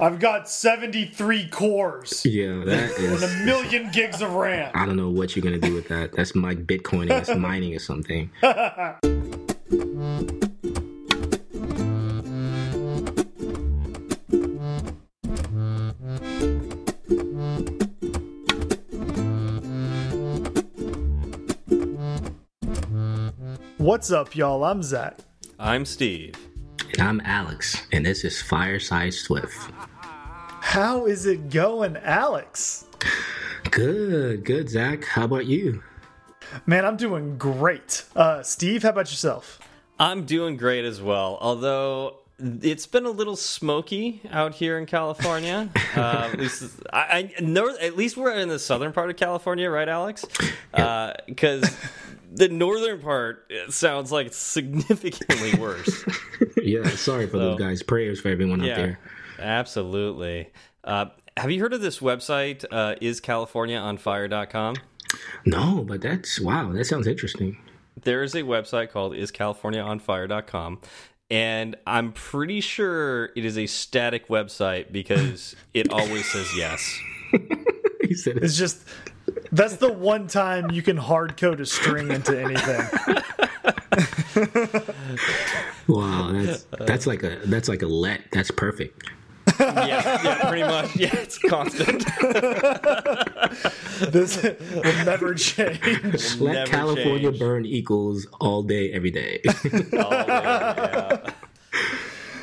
I've got 73 cores Yeah, that is. and a million gigs of RAM. I don't know what you're gonna do with that. That's my Bitcoin it's mining or something. What's up, y'all? I'm Zach. I'm Steve. And I'm Alex, and this is Fireside Swift. How is it going, Alex? Good, good, Zach. How about you? Man, I'm doing great. Uh, Steve, how about yourself? I'm doing great as well, although it's been a little smoky out here in California. uh, at least I, I north, at least we're in the southern part of California, right, Alex? Because the northern part sounds like it's significantly worse. Yeah, sorry for those guys. Prayers for everyone out there. absolutely. Uh, have you heard of this website, uh, iscaliforniaonfire.com? No, but that's wow. That sounds interesting. there is a website called iscaliforniaonfire.com and i'm pretty sure it is a static website because it always says yes He said, It's just that's the one time you can hard code a string into anything. "Wow, that's that's like a that's like a let. That's perfect." yeah yeah pretty much yeah it's constant This will never change. Let Never California change. burn equals all day, every day. All day, yeah,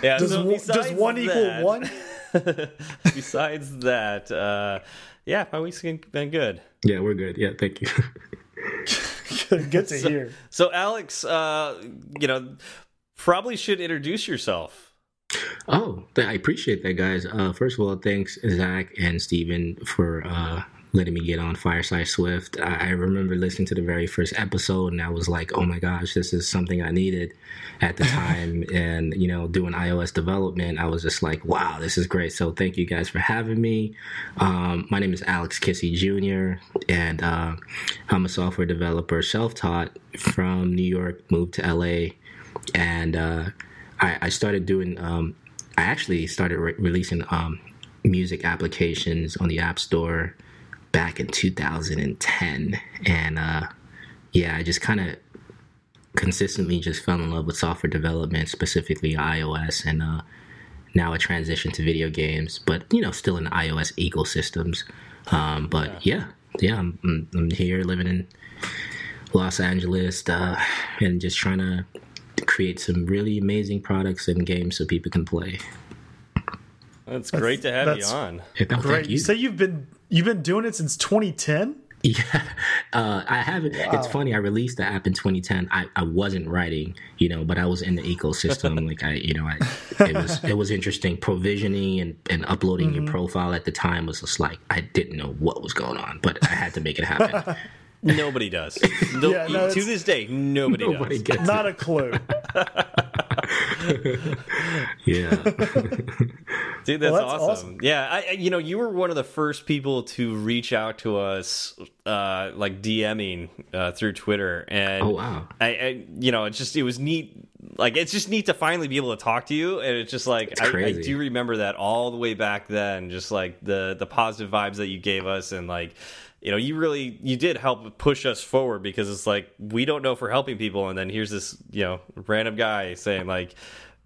yeah Does, so one- does besides one equal one? besides that uh yeah my week's been good yeah, we're good. Yeah, thank you. Good to hear. so alex uh you know probably should introduce yourself Oh, I appreciate that, guys. Uh, first of all, thanks Zach and Steven for uh, letting me get on Fireside Swift. I, I remember listening to the very first episode, and I was like, "Oh my gosh, this is something I needed at the time." and you know, doing iOS development, I was just like, "Wow, this is great." So, thank you guys for having me. Um, my name is Alex Kissi Jr., and uh, I'm a software developer, self-taught from New York, moved to LA, and uh, I, I started doing. Um, I actually started re- releasing um, music applications on the App Store back in 2010, and uh, yeah, I just kind of consistently just fell in love with software development, specifically iOS, and uh, now I transitioned to video games, but you know, still in the iOS ecosystems. Um, but yeah, yeah, I'm, I'm, I'm here living in Los Angeles uh, and just trying to create some really amazing products and games so people can play. That's great to have you on Yeah, no, Great. thank You you. say you've been you've been doing it since 2010? Yeah, uh, I haven't. It's funny. I released the app in 2010. I, I wasn't writing, you know, but I was in the ecosystem. like I, you know, I it was it was interesting. Provisioning and, and uploading your profile at the time was just like I didn't know what was going on, but I had to make it happen. Nobody does. No, Yeah, no, to this day, nobody, Nobody does. gets Not a clue. It. Yeah, Dude, that's, Well, that's awesome. awesome. Yeah, I, I- you know, you were one of the first people to reach out to us, uh, like DMing uh, through Twitter, and Oh, wow. I, I, you know, it's just it was neat. Like, it's just neat to finally be able to talk to you, and it's just like I, I do remember that all the way back then, just like the the positive vibes that you gave us, and like. You know, you really you did help push us forward because it's like we don't know if we're helping people, and then here's this you know random guy saying like,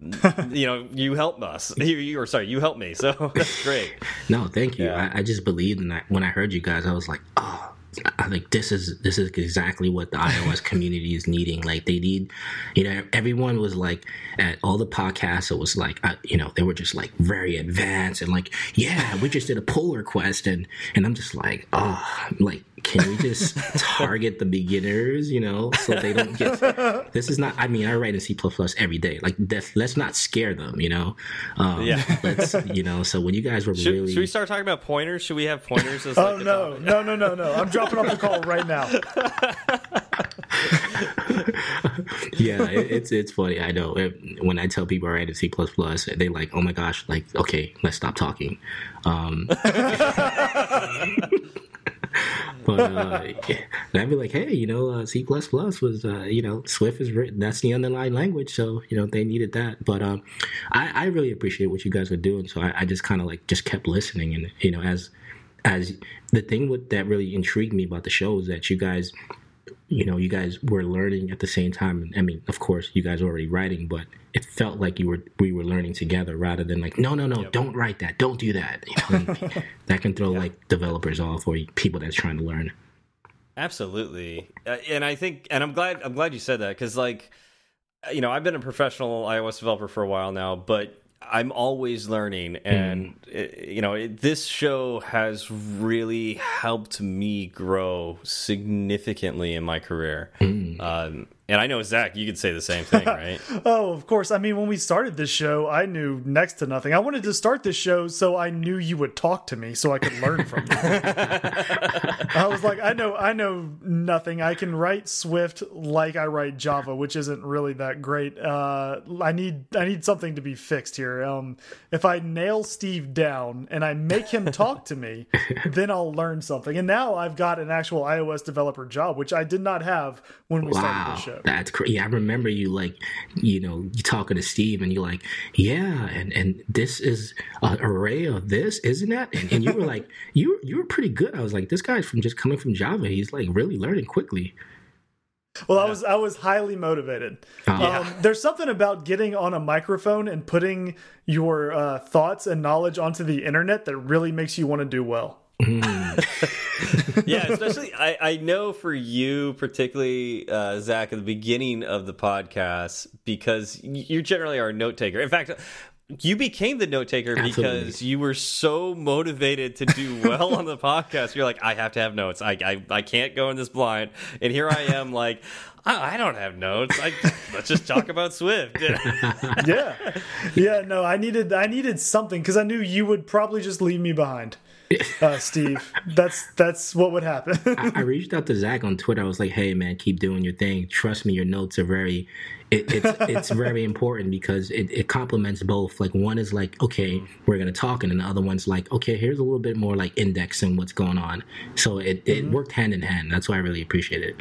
you know, you helped us. You, you or sorry, you helped me. So that's great. no, thank you. Yeah. I, I just believed, and I, when I heard you guys, I was like, oh. I think this is this is exactly what the iOS community is needing. Like they need, you know, everyone was like at all the podcasts. It was like, uh, you know, they were just like very advanced and like, yeah, we just did a pull request, and and I'm just like, oh, like, can we just target the beginners, you know, so they don't get. This is not. I mean, I write in C every day. Like, that's, let's not scare them, you know. Um, Yeah. Let's, you know. So when you guys were Should, really should we start talking about pointers? Should we have pointers as Oh like no, no, no, no, no! I'm dropping off the call right now. yeah, it, it's it's funny. I know It- when I tell people I write in C plus plus, they like, oh my gosh, like okay, let's stop talking. Um, but uh, I'd be like, hey, you know, uh, C plus plus was, uh, you know, Swift is written. That's the underlying language, so you know they needed that. But um, I, I really appreciate what you guys are doing. So I, I just kind of like just kept listening, and you know, as as the thing with, that really intrigued me about the show is that you guys you know, you guys were learning at the same time. I mean, of course, you guys were already writing, but it felt like you were we were learning together rather than like, no, no, no, yep. don't write that, don't do that. You know, that can throw yeah. like developers off or people that's trying to learn. Absolutely, uh, and I think, and I'm glad I'm glad you said that because like, you know, I've been a professional iOS developer for a while now, but I'm always learning, and mm. it, you know, it, this show has really helped me grow significantly in my career. Mm. Um, and I know Zach, you could say the same thing, right? oh, of course. I mean, when we started this show, I knew next to nothing. I wanted to start this show so I knew you would talk to me, so I could learn from you. I was like, I know, I know nothing. I can write Swift like I write Java, which isn't really that great. Uh, I need, I need something to be fixed here. Um, if I nail Steve down and I make him talk to me, then I'll learn something. And now I've got an actual iOS developer job, which I did not have when we wow. started the show. That's crazy. I remember you like, you know, you talking to Steve and you're like, yeah, and and this is an array of this, isn't that? And, and you were like, you you were pretty good. I was like, this guy's from just coming from Java. He's like really learning quickly. Well, yeah. I was I was highly motivated. Uh, um, there's something about getting on a microphone and putting your uh, thoughts and knowledge onto the internet that really makes you want to do well. Mm. yeah, especially I, I know for you particularly, uh, Zach, at the beginning of the podcast because you generally are a note taker. In fact, you became the note taker because you were so motivated to do well on the podcast. You're like, I have to have notes. I, I I can't go in this blind. And here I am, like, I, I don't have notes. I, let's just talk about Swift. yeah, yeah. No, I needed I needed something because I knew you would probably just leave me behind uh, Steve. That's that's what would happen. I, I, reached out to Zach on Twitter. I was like, "Hey, man, keep doing your thing. Trust me, your notes are very. It, it's it's very important because it, it complements both. Like one is like, okay, we're gonna talk, and then the other one's like, okay, here's a little bit more like indexing what's going on. So it it mm -hmm. worked hand in hand. That's why I really appreciate it.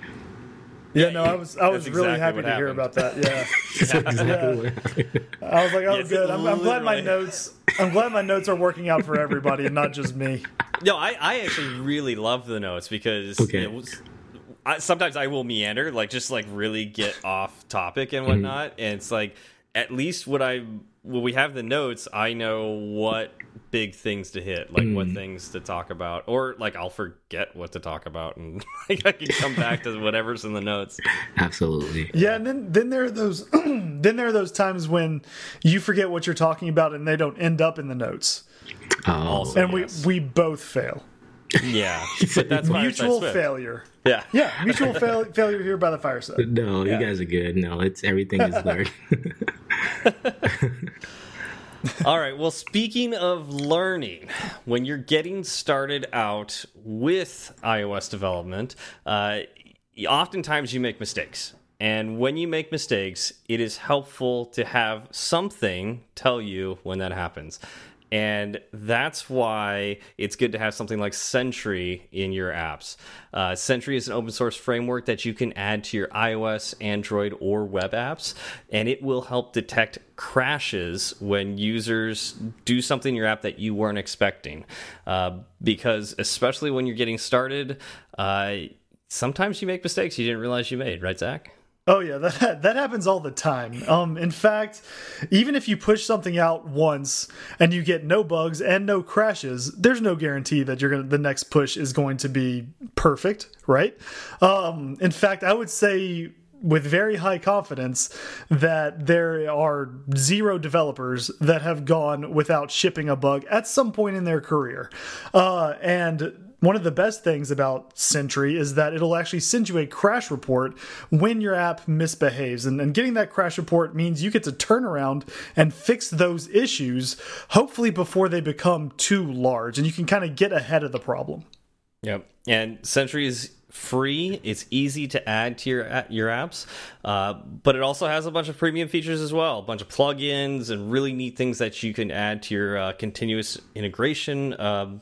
Yeah, no, I was I was really exactly happy to hear about that. Yeah, exactly yeah. I was like, oh, yeah, good. I'm, I'm, glad my notes. I'm glad my notes are working out for everybody and not just me. No, I, I actually really love the notes because okay. it was. I, sometimes I will meander, like just like really get off topic and mm-hmm. whatnot, mm. and it's like at least what I when we have the notes, I know what big things to hit, like mm. what things to talk about, or like I'll forget what to talk about, and like I can come back to whatever's in the notes. Absolutely. Yeah, and then then there are those then there are those times when you forget what you're talking about, and they don't end up in the notes. Oh, also, and yes. we we both fail. Yeah, but that's mutual failure. Yeah, yeah, mutual fail failure here by the fireside. No, yeah. you guys are good. No, it's everything is learned. All right. Well, speaking of learning, when you're getting started out with iOS development, uh, oftentimes you make mistakes. And when you make mistakes, it is helpful to have something tell you when that happens. And that's why it's good to have something like Sentry in your apps. Uh, Sentry is an open source framework that you can add to your iOS, Android, or web apps, and it will help detect crashes when users do something in your app that you weren't expecting. Uh, because, especially when you're getting started, uh, sometimes you make mistakes you didn't realize you made, right, Zach? Oh yeah, that that happens all the time. Um, in fact, even if you push something out once and you get no bugs and no crashes, there's no guarantee that you're gonna the next push is going to be perfect, right? Um, in fact, I would say with very high confidence that there are zero developers that have gone without shipping a bug at some point in their career, uh, and one of the best things about Sentry is that it'll actually send you a crash report when your app misbehaves. And, and, getting that crash report means you get to turn around and fix those issues, hopefully before they become too large. And you can kind of get ahead of the problem. Yep. And Sentry is free. It's easy to add to your your apps, uh, but it also has a bunch of premium features as well, a bunch of plugins and really neat things that you can add to your uh, continuous integration. Uh,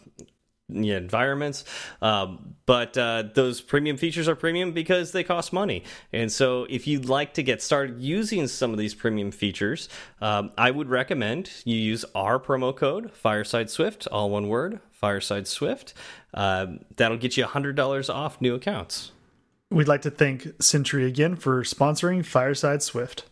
environments. Um, but uh, those premium features are premium because they cost money. And so, if you'd like to get started using some of these premium features, um, I would recommend you use our promo code Fireside Swift, all one word, Fireside Swift. Uh, that'll get you $100 off new accounts. We'd like to thank Sentry again for sponsoring Fireside Swift.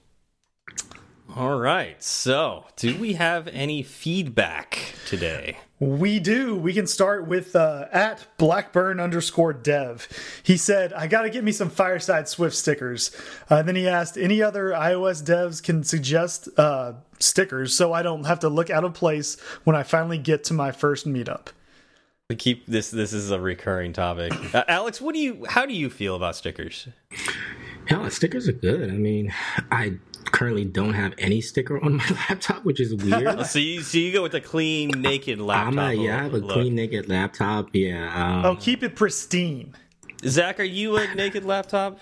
All right. So, do we have any feedback today? We do. We can start with uh, at Blackburn underscore dev. He said, I got to get me some Fireside Swift stickers. Uh, then he asked, any other iOS devs can suggest uh, stickers so I don't have to look out of place when I finally get to my first meetup. We keep this. This is a recurring topic. Uh, Alex, what do you? How do you feel about stickers? Hell, stickers are good. I mean, I currently don't have any sticker on my laptop, which is weird. so you so you go with a clean naked laptop. I'm a, yeah, I have a look. clean naked laptop. Yeah. Um, Oh, keep it pristine. Zach, are you a naked laptop?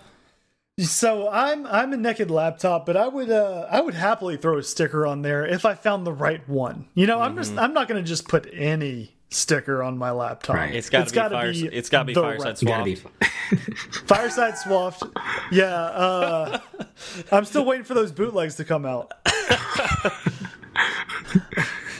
So I'm I'm a naked laptop, but I would uh I would happily throw a sticker on there if I found the right one. You know, I'm just I'm not gonna just put any sticker on my laptop. Right. It's got to be gotta fire, It's got to be the fireside right- swap. be. Fireside Swaft. Yeah, uh I'm still waiting for those bootlegs to come out.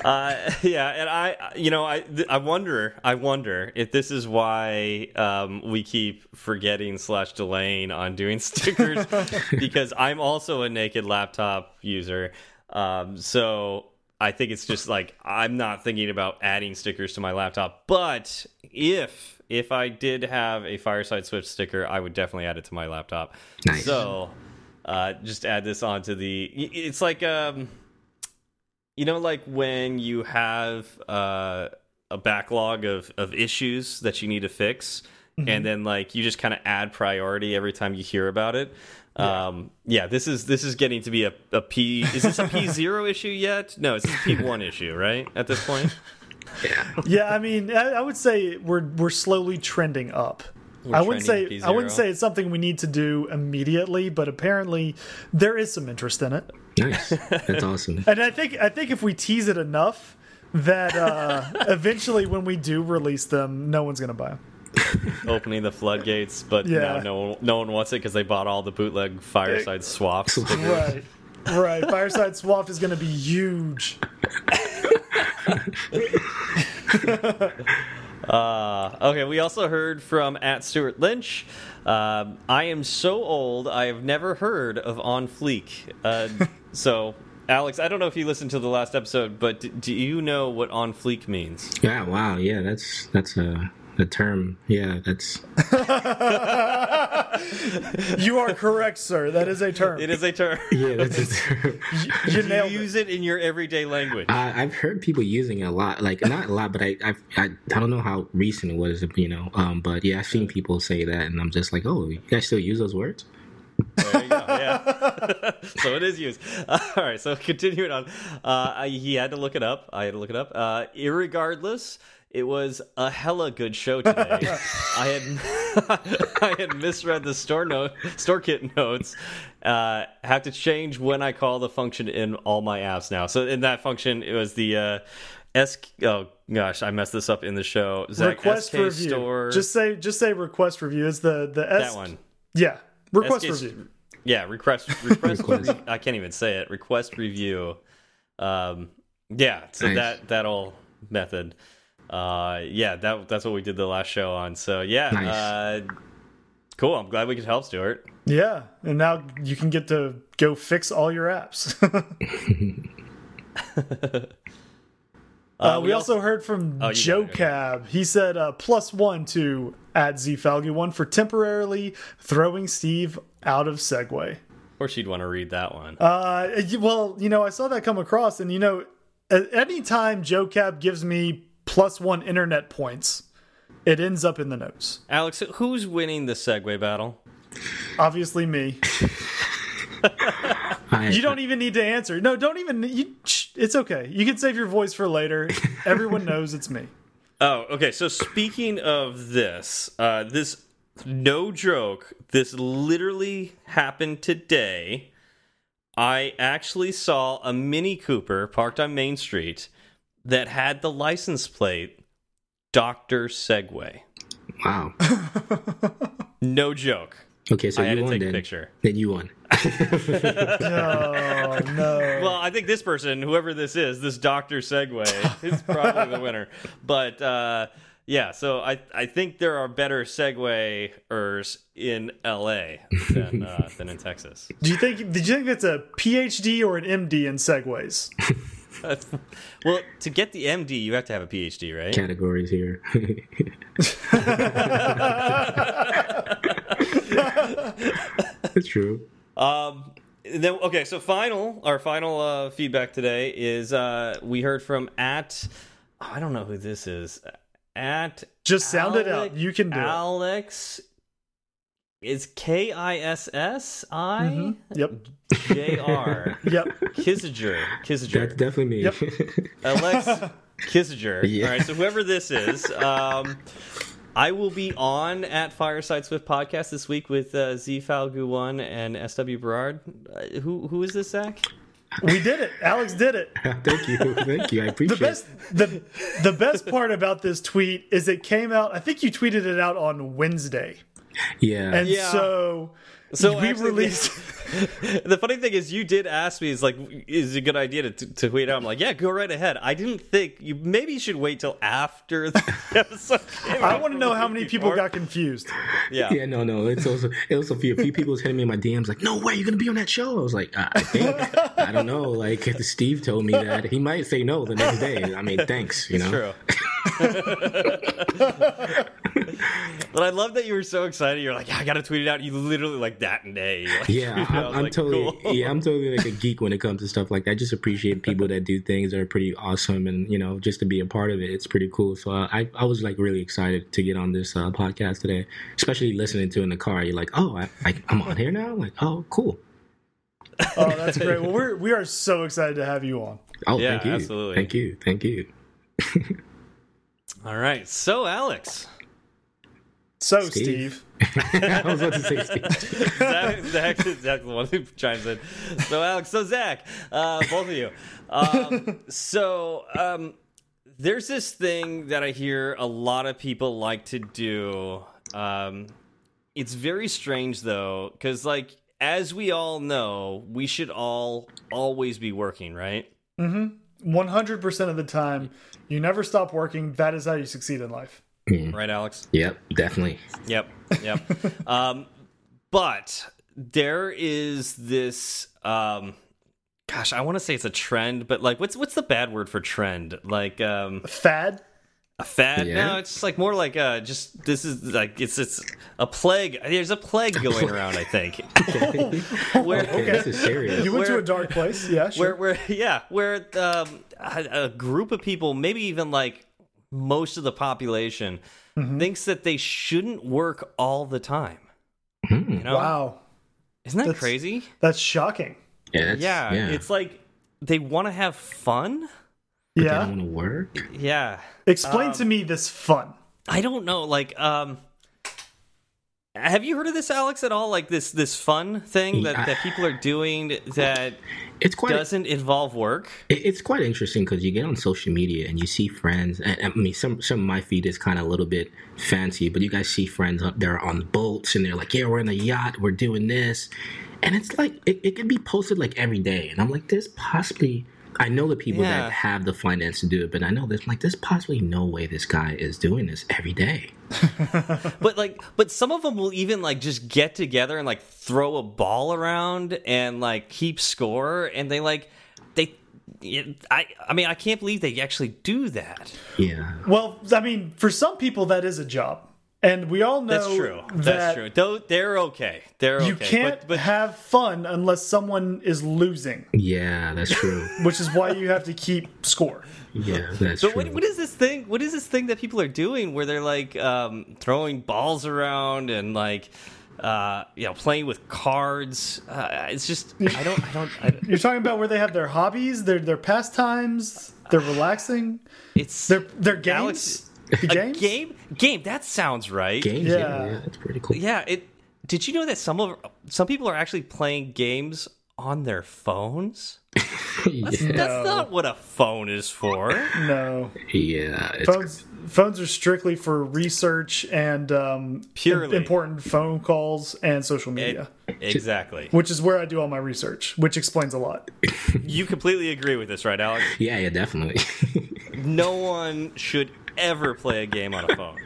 Uh, yeah, and I, you know, I, I wonder, I wonder if this is why um, we keep forgetting slash delaying on doing stickers because I'm also a naked laptop user. Um, so I think it's just like I'm not thinking about adding stickers to my laptop. But if if I did have a Fireside Swift sticker, I would definitely add it to my laptop. Nice. So uh, just add this onto the. It's like um you know like when you have uh, a backlog of, of issues that you need to fix and then like you just kind of add priority every time you hear about it yeah. um yeah this is this is getting to be a, a p is this a p0 issue yet no it's a p1 issue right at this point yeah. Yeah, I mean, I, I would say we're we're slowly trending up. We're I wouldn't say I wouldn't say it's something we need to do immediately, but apparently there is some interest in it. Nice. That's awesome. And I think I think if we tease it enough, that uh, eventually when we do release them, no one's gonna buy them. opening the floodgates but Yeah. now no one, no one wants it because they bought all the bootleg fireside swaps Right, right. Fireside Swap is gonna be huge. Uh, okay, we also heard from at Stewart Lynch. Um, I am so old, I have never heard of On Fleek. Uh, so, Alex, I don't know if you listened to the last episode, but d do you know what On Fleek means? Yeah. Wow. Yeah. That's that's a a term. Yeah. That's You are correct, sir. That is a term. It is a term. yeah. That's a term. You you nailed it. use it in your everyday language. I, I've heard people using it a lot, like not a lot, but I, I've, I I don't know how recent it was, you know. Um, but yeah, I've seen people say that, and I'm just like, oh, you guys still use those words? There you go. Yeah. so it is used. all right. So continuing on, uh, I, he had to look it up. I had to look it up. Uh, irregardless, it was a hella good show today. I had I had misread the store note store kit notes. Uh, have to change when I call the function in all my apps now. So in that function, it was the uh, S. Oh gosh, I messed this up in the show. Zach, request SK review. store. Just say just say request review. Is the the S that one. Yeah, request SK review. Yeah, request request. Request. re- I can't even say it. Request review. Um, yeah, so Nice. that that whole method. Uh, yeah, that that's what we did the last show on. So yeah, Nice. uh, cool. I'm glad we could help, Stewart. Yeah, and now you can get to go fix all your apps. Uh, we, also heard from Oh, Joe got it, okay. Cab. He said uh, plus one to add Zfalgy1 for temporarily throwing Steve out of segue. of course, you'd want to read that one. Uh, well, you know, I saw that come across, and you know, at any time Joe Cab gives me plus one internet points, it ends up in the notes. Alex, who's winning the segue battle? Obviously, me. You don't even need to answer. No, don't even. You, it's okay. You can save your voice for later. Everyone knows it's me. Oh, okay. So speaking of this, uh, this no joke, this literally happened today. I actually saw a Mini Cooper parked on Main Street that had the license plate Doctor Segway. Wow. No joke. Okay, so I had you to won take a picture. Then you won. Oh no. Well, I think this person, whoever this is, this Doctor Segway, is probably the winner. But uh, yeah, so I I think there are better Segwayers in L.A. than uh, than in Texas. Do you think? Did you think that's a PhD or an MD in segways? Well, to get the MD, you have to have a PhD, right? Categories here. That's true. Um, then okay, so final our final uh, feedback today is uh, we heard from at oh, I don't know who this is at Just sound it out. You can do it. Alex is K I S S I Mhm. Yep. J R Yep. Kissinger Kissinger. That's definitely me. Yep. Alex Kissinger. Yeah. All right, so whoever this is, um, I will be on at Fireside Swift podcast this week with uh, Z Falgu one and SW Berard. Uh, who who is this Zach? We did it. Alex did it. Thank you. Thank you. I The appreciate best the the best part about this tweet is it came out. I think you tweeted it out on Wednesday, it. Yeah. and Yeah. so So we actually, released. the funny thing is, you did ask me, "Is like, is it a good idea to, to tweet out?" I'm like, "Yeah, go right ahead." I didn't think you maybe you should wait till after the episode. I want to know how many people before. got confused. Yeah. Yeah, no, no. It's also it was a few, a few people was hitting me in my DMs like, "No way, you're gonna be on that show." I was like, "I, I think I don't know." Like Steve told me that he might say no the next day. I mean, thanks, you know. True. But I love that you were so excited. You're like, yeah, I got to tweet it out. You literally like that day. Like, Yeah, tweeted it out. I I'm, I'm like, totally cool. yeah, I'm totally like a geek when it comes to stuff like that. I just appreciate people that do things that are pretty awesome, and you know, just to be a part of it, it's pretty cool. So uh, I I was like really excited to get on this uh, podcast today, especially listening to it in the car. You're like, oh, I, I I'm on here now. I'm like, oh, cool. Oh, that's great. Well, we're we are so excited to have you on. Oh, Yeah, thank you, absolutely. thank you, thank you. All right. So, Alex, So, Steve. Steve, I was about to say Steve. Zach, Zach, Zach's the one who chimes in. So, Alex, so Zach, uh, both of you. Um, so, um, there's this thing that I hear a lot of people like to do. Um, it's very strange though, because like as we all know, we should all always be working, right? one hundred percent of the time, you never stop working. That is how you succeed in life. Right, Alex? Yep, definitely. Yep, yep. um, but there is this. Um, gosh, I want to say it's a trend, but like, what's what's the bad word for trend? Like um, Fad. a fad? Yeah. No, it's like more like uh, just this is like it's it's a plague. There's a plague going around. I think. Where, Okay, this is serious. You went to a dark place. Yeah, sure. where where yeah where um, a, a group of people maybe even like most of the population Mm-hmm. thinks that they shouldn't work all the time you know wow, isn't that That's- crazy that's shocking. Yeah, that's, yeah, yeah. it's like they want to have fun They Yeah. don't want to work. yeah Explain Um, to me this fun. i don't know like um have you heard of this alex at all like this this fun thing that, Yeah. that people are doing that It's quite doesn't involve work It's quite interesting because you get on social media and you see friends. And, I mean, some some of my feed is kind of a little bit fancy, but you guys see friends up there on boats and they're like, "Yeah, we're in a yacht, we're doing this," and it's like it, it could be posted like every day, and I'm like, "There's possibly." I know the people Yeah. that have the finance to do it, but I know there's like there's possibly no way this guy is doing this every day. But like, but some of them will even like just get together and like throw a ball around and like keep score, and they like they. I I mean I can't believe they actually do that. Yeah, Well, I mean, for some people, that is a job, and we all know That's true. that That's true. Though they're okay. They're you okay. can't But, but have fun unless someone is losing, yeah, that's true. which is why you have to keep score. yeah, that's But true. what, what is this thing? What is this thing that people are doing where they're like um, throwing balls around and like uh, you know playing with cards? Uh, it's just I don't I don't. I, You're talking about where they have their hobbies, their their pastimes, they're relaxing, it's their their games. Alex, the a game game that sounds right. Games, yeah. Yeah. yeah, that's pretty cool. Yeah. It. Did you know that some of some people are actually playing games on their phones? yeah. That's not what a phone is for. No, Yeah, it's phones phones are strictly for research and um, Purely. important phone calls and social media, exactly. which is where I do all my research, which explains a lot. You completely agree with this, right, Alex? Yeah, yeah, definitely. No one should ever play a game on a phone.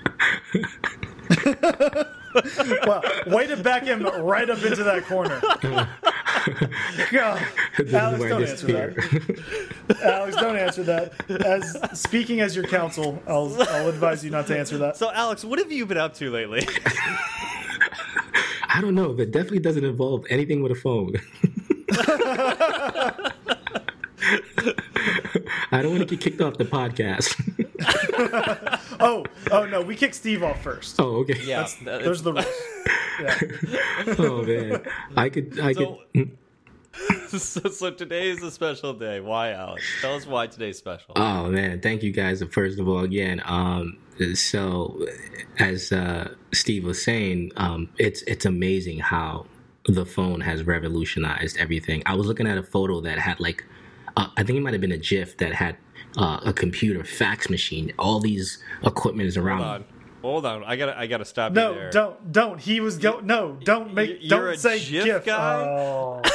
well, way to back him right up into that corner. God. Alex, don't answer disappear. that. Alex, don't answer that. As speaking as your counsel, I'll, I'll advise you not to answer that. So, Alex, what have you been up to lately? I don't know, but definitely doesn't involve anything with a phone. I don't want to get kicked off the podcast. Oh, oh no, we kicked Steve off first. oh, okay. yeah, Those are the rules. Yeah. Oh man, I could, I So- could. so, so today is a special day. Why, Alex? Tell us why today's special. Oh man, thank you guys. First of all, again, um, so as uh, Steve was saying, um, it's it's amazing how the phone has revolutionized everything. I was looking at a photo that had like, uh, I think it might have been a GIF that had uh, a computer, fax machine, all these equipment is around. Hold on. Hold on. I gotta I gotta stop you No, there. don't, don't. He was go. No, don't make. You're don't a say GIF GIF. guy? Oh.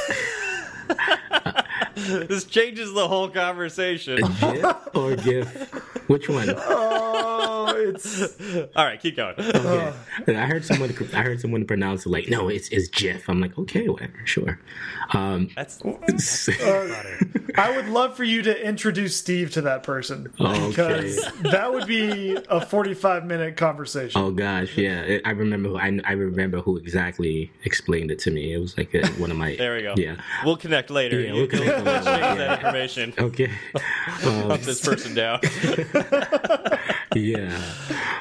This changes the whole conversation. GIF or GIF? Which one? oh, it's All right, keep going. Okay. I heard someone. I heard someone pronounce it like, no, it's it's GIF. I'm like, okay, whatever, sure. Um, That's I would love for you to introduce Steve to that person Okay. because that would be a forty-five minute conversation. Oh gosh, yeah. I remember. Who, I I remember who exactly explained it to me. It was like uh one of my. there we go. Yeah. We'll connect later. Yeah, we'll connect later. Change that information. Okay. Um, Hunt this person down. yeah.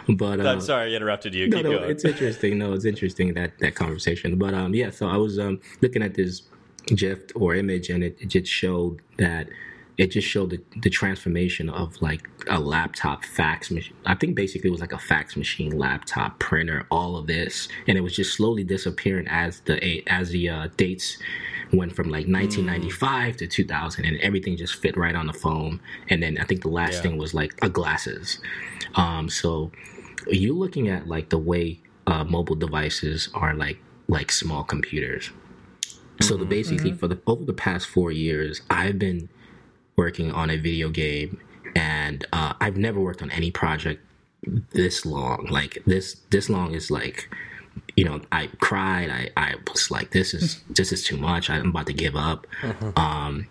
But uh, I'm sorry I interrupted you. No, Keep no, going. it's interesting. No, it's interesting that that conversation. But um, yeah. So I was um looking at this GIF or image, and it, it just showed that it just showed the, the transformation of like a laptop fax machine. I think basically it was like a fax machine, laptop, printer, all of this, and it was just slowly disappearing as the as the uh, dates went from like 1995 to 2000, and everything just fit right on the phone. And then I think the last Yeah. thing was like a glasses. Um, so you're looking at like the way uh, mobile devices are like like small computers. So the basically for the over the past four years, I've been working on a video game, and uh, I've never worked on any project this long. Like this this long is like, you know, I cried. I I was like, this is this is too much. I'm about to give up. Um,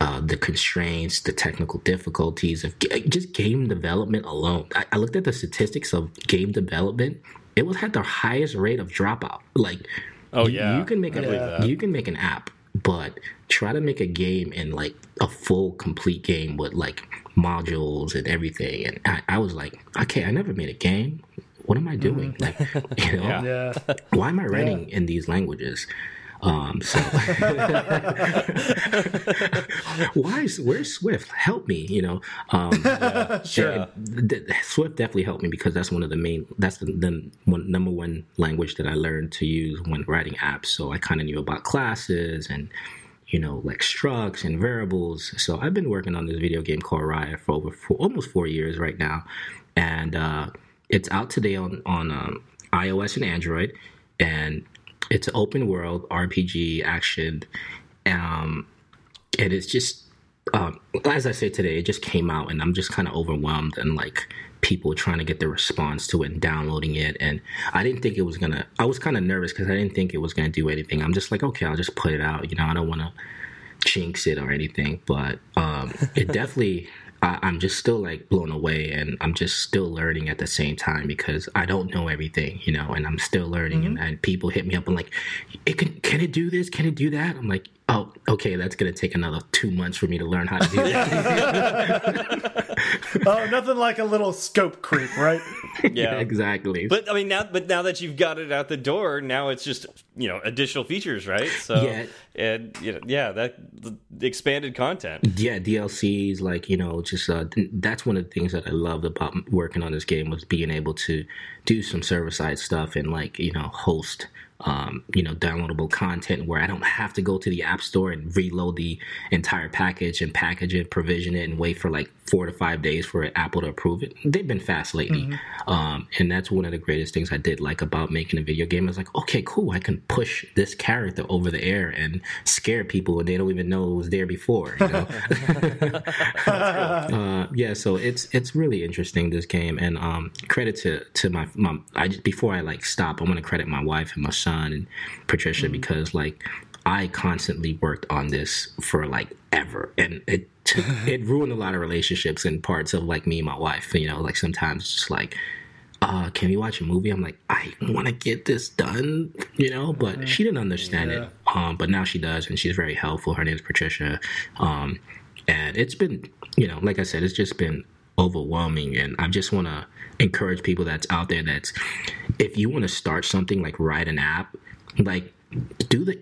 uh, the constraints, the technical difficulties of ga- just game development alone. I, I looked at the statistics of game development. It was had the highest rate of dropout. Like, Oh, you- yeah. you can make I an you can make an app, but try to make a game in like a full complete game with like modules and everything. And I, I was like, okay, I never made a game. What am I doing? Like, you know, Yeah. Yeah. why am I writing in these languages? Um, so why is where's Swift? Help me, you know. Um, Sure. and th- Swift definitely helped me because that's one of the main that's the, the one, number one language that I learned to use when writing apps. So I kind of knew about classes and you know like structs and variables. So I've been working on this video game called Raya for over four, almost four years right now, and uh, it's out today on on um, iOS and Android, and it's an open world RPG action. Um, and it's just um, as I say today, it just came out, and I'm just kind of overwhelmed and like people trying to get the response to it and downloading it. And I didn't think it was gonna. I was kind of nervous because I didn't think it was gonna do anything. I'm just like, okay, I'll just put it out. You know, I don't want to jinx it or anything, but um, it definitely. I, I'm just still like blown away, and I'm just still learning at the same time because I don't know everything, you know, and I'm still learning. Mm-hmm. And, and people hit me up and like, it can can it do this? Can it do that? I'm like, oh, okay, that's gonna take another two months for me to learn how to do that. Oh, nothing like a little scope creep, right? Yeah. exactly. But I mean now but now that you've got it out the door, now it's just you know additional features, right? So Yeah. and you know, yeah, that the expanded content. yeah dlcs like you know just uh that's one of the things that i loved about working on this game was being able to do some server side stuff and like you know host um, you know, downloadable content where I don't have to go to the app store and reload the entire package and package it, provision it, and wait for like four to five days for Apple to approve it. They've been fast lately, um, and that's one of the greatest things I did like about making a video game. I was like, okay, cool, I can push this character over the air and scare people, and they don't even know it was there before. You know. uh, yeah, so it's it's really interesting this game, and um, credit to to my my. I just, before I like stop, I want to credit my wife and my son and Patricia because like I constantly worked on this for like ever, and it took, it ruined a lot of relationships and parts of like me and my wife. You know, like sometimes it's just like. Uh, can we watch a movie? I'm like, I want to get this done, you know, but she didn't understand it. Um, but now she does, and she's very helpful. Her name's Patricia. Um, and it's been you know like i said it's just been overwhelming and i just want to encourage people that's out there that's if you want to start something like write an app like do the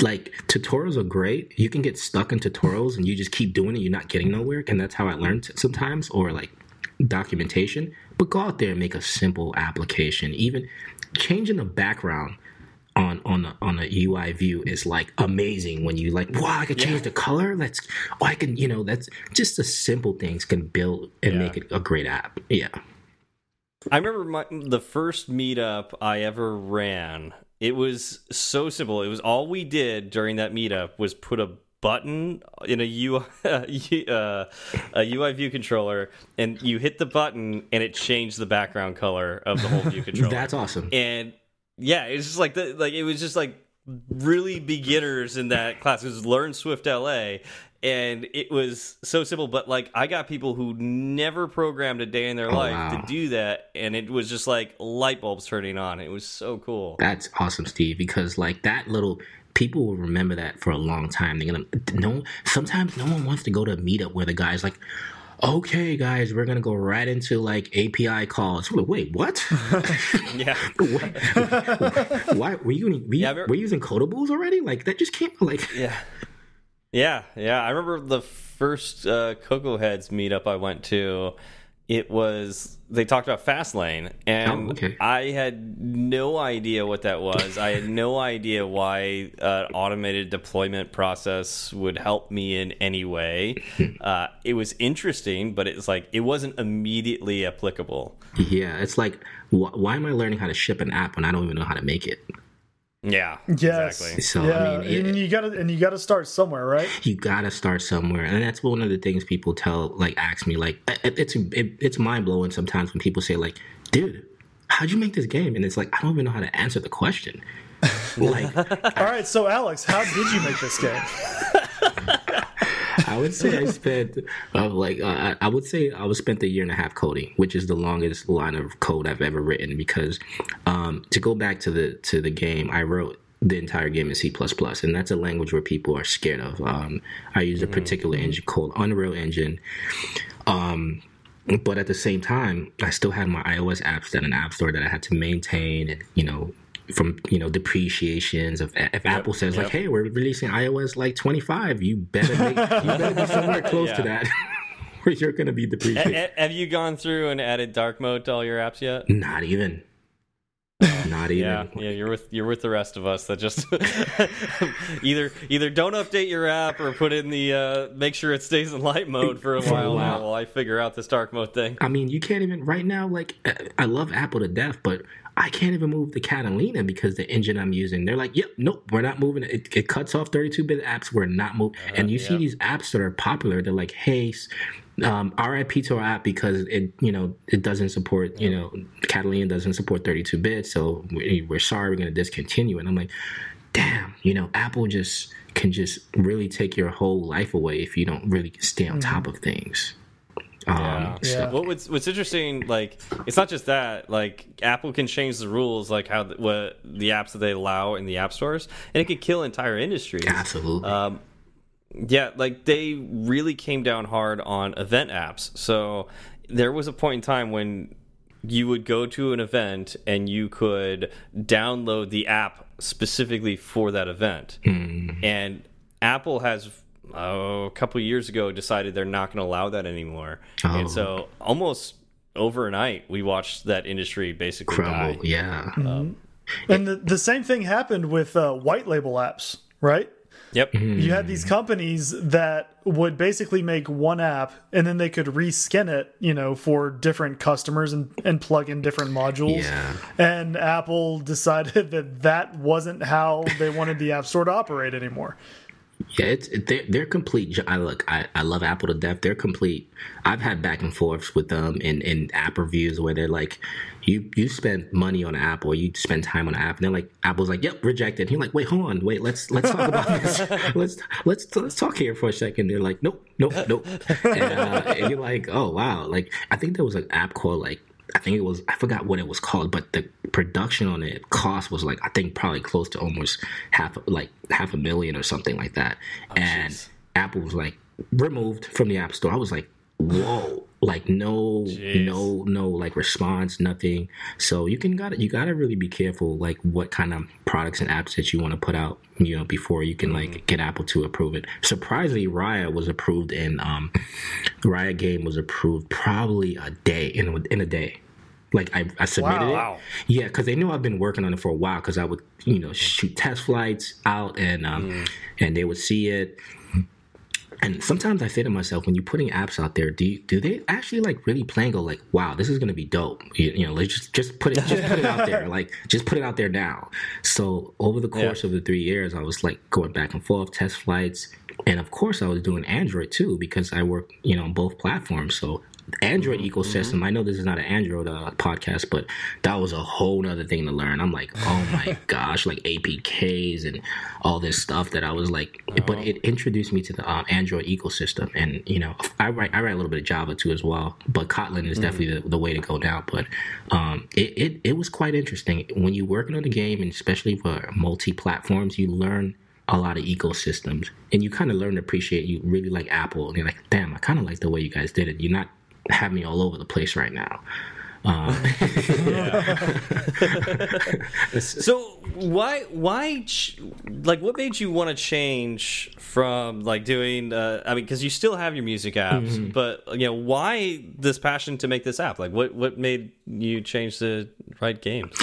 like tutorials are great. You can get stuck in tutorials and you just keep doing it. You're not getting nowhere and that's how i learned sometimes or like documentation. But go out there and make a simple application. Even changing the background on on a, on a UI view is like amazing when you like wow I can change the color. Let's oh I can you know that's just the simple things can build and Yeah. make it a great app. Yeah I remember my, the first meetup I ever ran. It was so simple. It was all we did during that meetup was put a button in a UI, uh, a UI view controller, and you hit the button, and it changed the background color of the whole view controller. that's awesome and yeah, it's just like the like it was just like really beginners in that class. It was Learn Swift LA, and it was so simple. But like I got people who never programmed a day in their oh, life wow. to do that, and it was just like light bulbs turning on. It was so cool. That's awesome, Steve, because like that little people will remember that for a long time. They're gonna no sometimes no one wants to go to a meetup where the guy's like, Okay, guys, we're gonna go right into like API calls. Like, Wait, what? Yeah, Why were you were, you, Yeah, were you using codables already? Like that just came like yeah, yeah, yeah. I remember the first uh, Cocoa Heads meetup I went to. It was they talked about Fastlane, and Oh, okay. I had no idea what that was. I had no idea why uh, automated deployment process would help me in any way. Uh, it was interesting, but it's like it wasn't immediately applicable. Yeah, it's like, wh- why am I learning how to ship an app when I don't even know how to make it? Yeah, Yes. exactly. So yeah, I mean, it- and you gotta and you gotta start somewhere, right? you gotta start somewhere, and that's one of the things people tell, like, ask me, like, it, it's it, it's mind blowing sometimes when people say, like, dude, how'd you make this game? And it's like, I don't even know how to answer the question. like, All right, so Alex, how did you make this game? I would say I spent uh, like uh, I- would say I was spent a year and a half coding, which is the longest line of code I've ever written. Because um, to go back to the to the game, I wrote the entire game in C and that's a language where people are scared of. Um, I use a particular engine called Unreal Engine. Um, but at the same time, I still had my iOS apps that an app store that I had to maintain, and you know, from you know depreciations of if Apple says like, "Hey, we're releasing iOS like 25," you better make, you better be somewhere close to that, where you're going to be depreciated. a- have you gone through and added dark mode to all your apps yet? Not even. Not even. Yeah, yeah, you're with you're with the rest of us that just either either don't update your app or put in the uh, make sure it stays in light mode for a For a while now while. while I figure out this dark mode thing. I mean, you can't even right now. Like, I love Apple to death, but I can't even move the Catalina because the engine I'm using. They're like, "Yep, nope, we're not moving it. It, cuts off 32-bit apps. We're not moving." and you see these apps that are popular. They're like, "Hey." Um, RIP to our app because it, you know, it doesn't support, you know, Catalina doesn't support 32 bit, so we, we're sorry, we're going to discontinue. And I'm like, damn, you know, Apple just can just really take your whole life away if you don't really stay on top of things. Um, Yeah. so- Yeah. What what's what's interesting, like it's not just that. Like Apple can change the rules, like how the, what the apps that they allow in the app stores, and it could kill entire industries. Absolutely. Um, yeah, like they really came down hard on event apps. So there was a point in time when you would go to an event and you could download the app specifically for that event. Mm. And Apple has oh, a couple years ago decided they're not going to allow that anymore. Oh. And so almost overnight, we watched that industry basically Crumble. die. Yeah. Mm-hmm. Um, and the, the same thing happened with uh, white label apps, right? Yep. Mm-hmm. You had these companies that would basically make one app and then they could reskin it, you know, for different customers and, and plug in different modules. Yeah. And Apple decided that that wasn't how they wanted the App Store to operate anymore. Yeah, it's they're they're complete. I look, I, I love Apple to death. They're complete. I've had back and forths with them in, in app reviews where they're like, you you spend money on an app or you spend time on an app, and they're like, Apple's like, yep, rejected. And you're like, wait, hold on, wait, let's let's talk about this. let's let's let's talk here for a second. They're like, nope, nope, nope, and, uh, and you're like, oh wow, like I think there was an app called like. I think it was I forgot what it was called, but the production on it cost was like I think probably close to almost half like half a million or something like that. Oh, and jeez. Apple was like removed from the App Store. I was like, whoa, like no, Jeez. no, no, like response, nothing. So you can got you got to really be careful, like what kind of products and apps that you want to put out, you know, before you can like get Apple to approve it. Surprisingly, Raya was approved and um, Raya game was approved probably a day in a, in a day. Like I, I submitted Wow. it. Yeah, because they knew I've been working on it for a while. Because I would, you know, shoot test flights out, and um, and they would see it. And sometimes I say to myself, when you're putting apps out there, do you, do they actually like really plan? Go like, wow, this is gonna be dope. You, you know, let's just just put it just put it out there, like just put it out there now. So over the course of the three years, I was like going back and forth, test flights, and of course I was doing Android too because I work, you know, on both platforms. So Android ecosystem. I know this is not an Android uh, podcast, but that was a whole nother thing to learn. I'm like, oh my gosh, like APKs and all this stuff that I was like, but it introduced me to the um, Android ecosystem. And you know, I write I write a little bit of Java too as well, but Kotlin is definitely the, the way to go now. But um, it, it it was quite interesting when you're working on the game, and especially for multi platforms, you learn a lot of ecosystems and you kind of learn to appreciate you really like apple and you're like damn i kind of like the way you guys did it you're not have me all over the place right now. Um, So why why ch like what made you want to change from like doing uh, I mean because you still have your music apps Mm-hmm. but you know why this passion to make this app? Like what what made you change to write games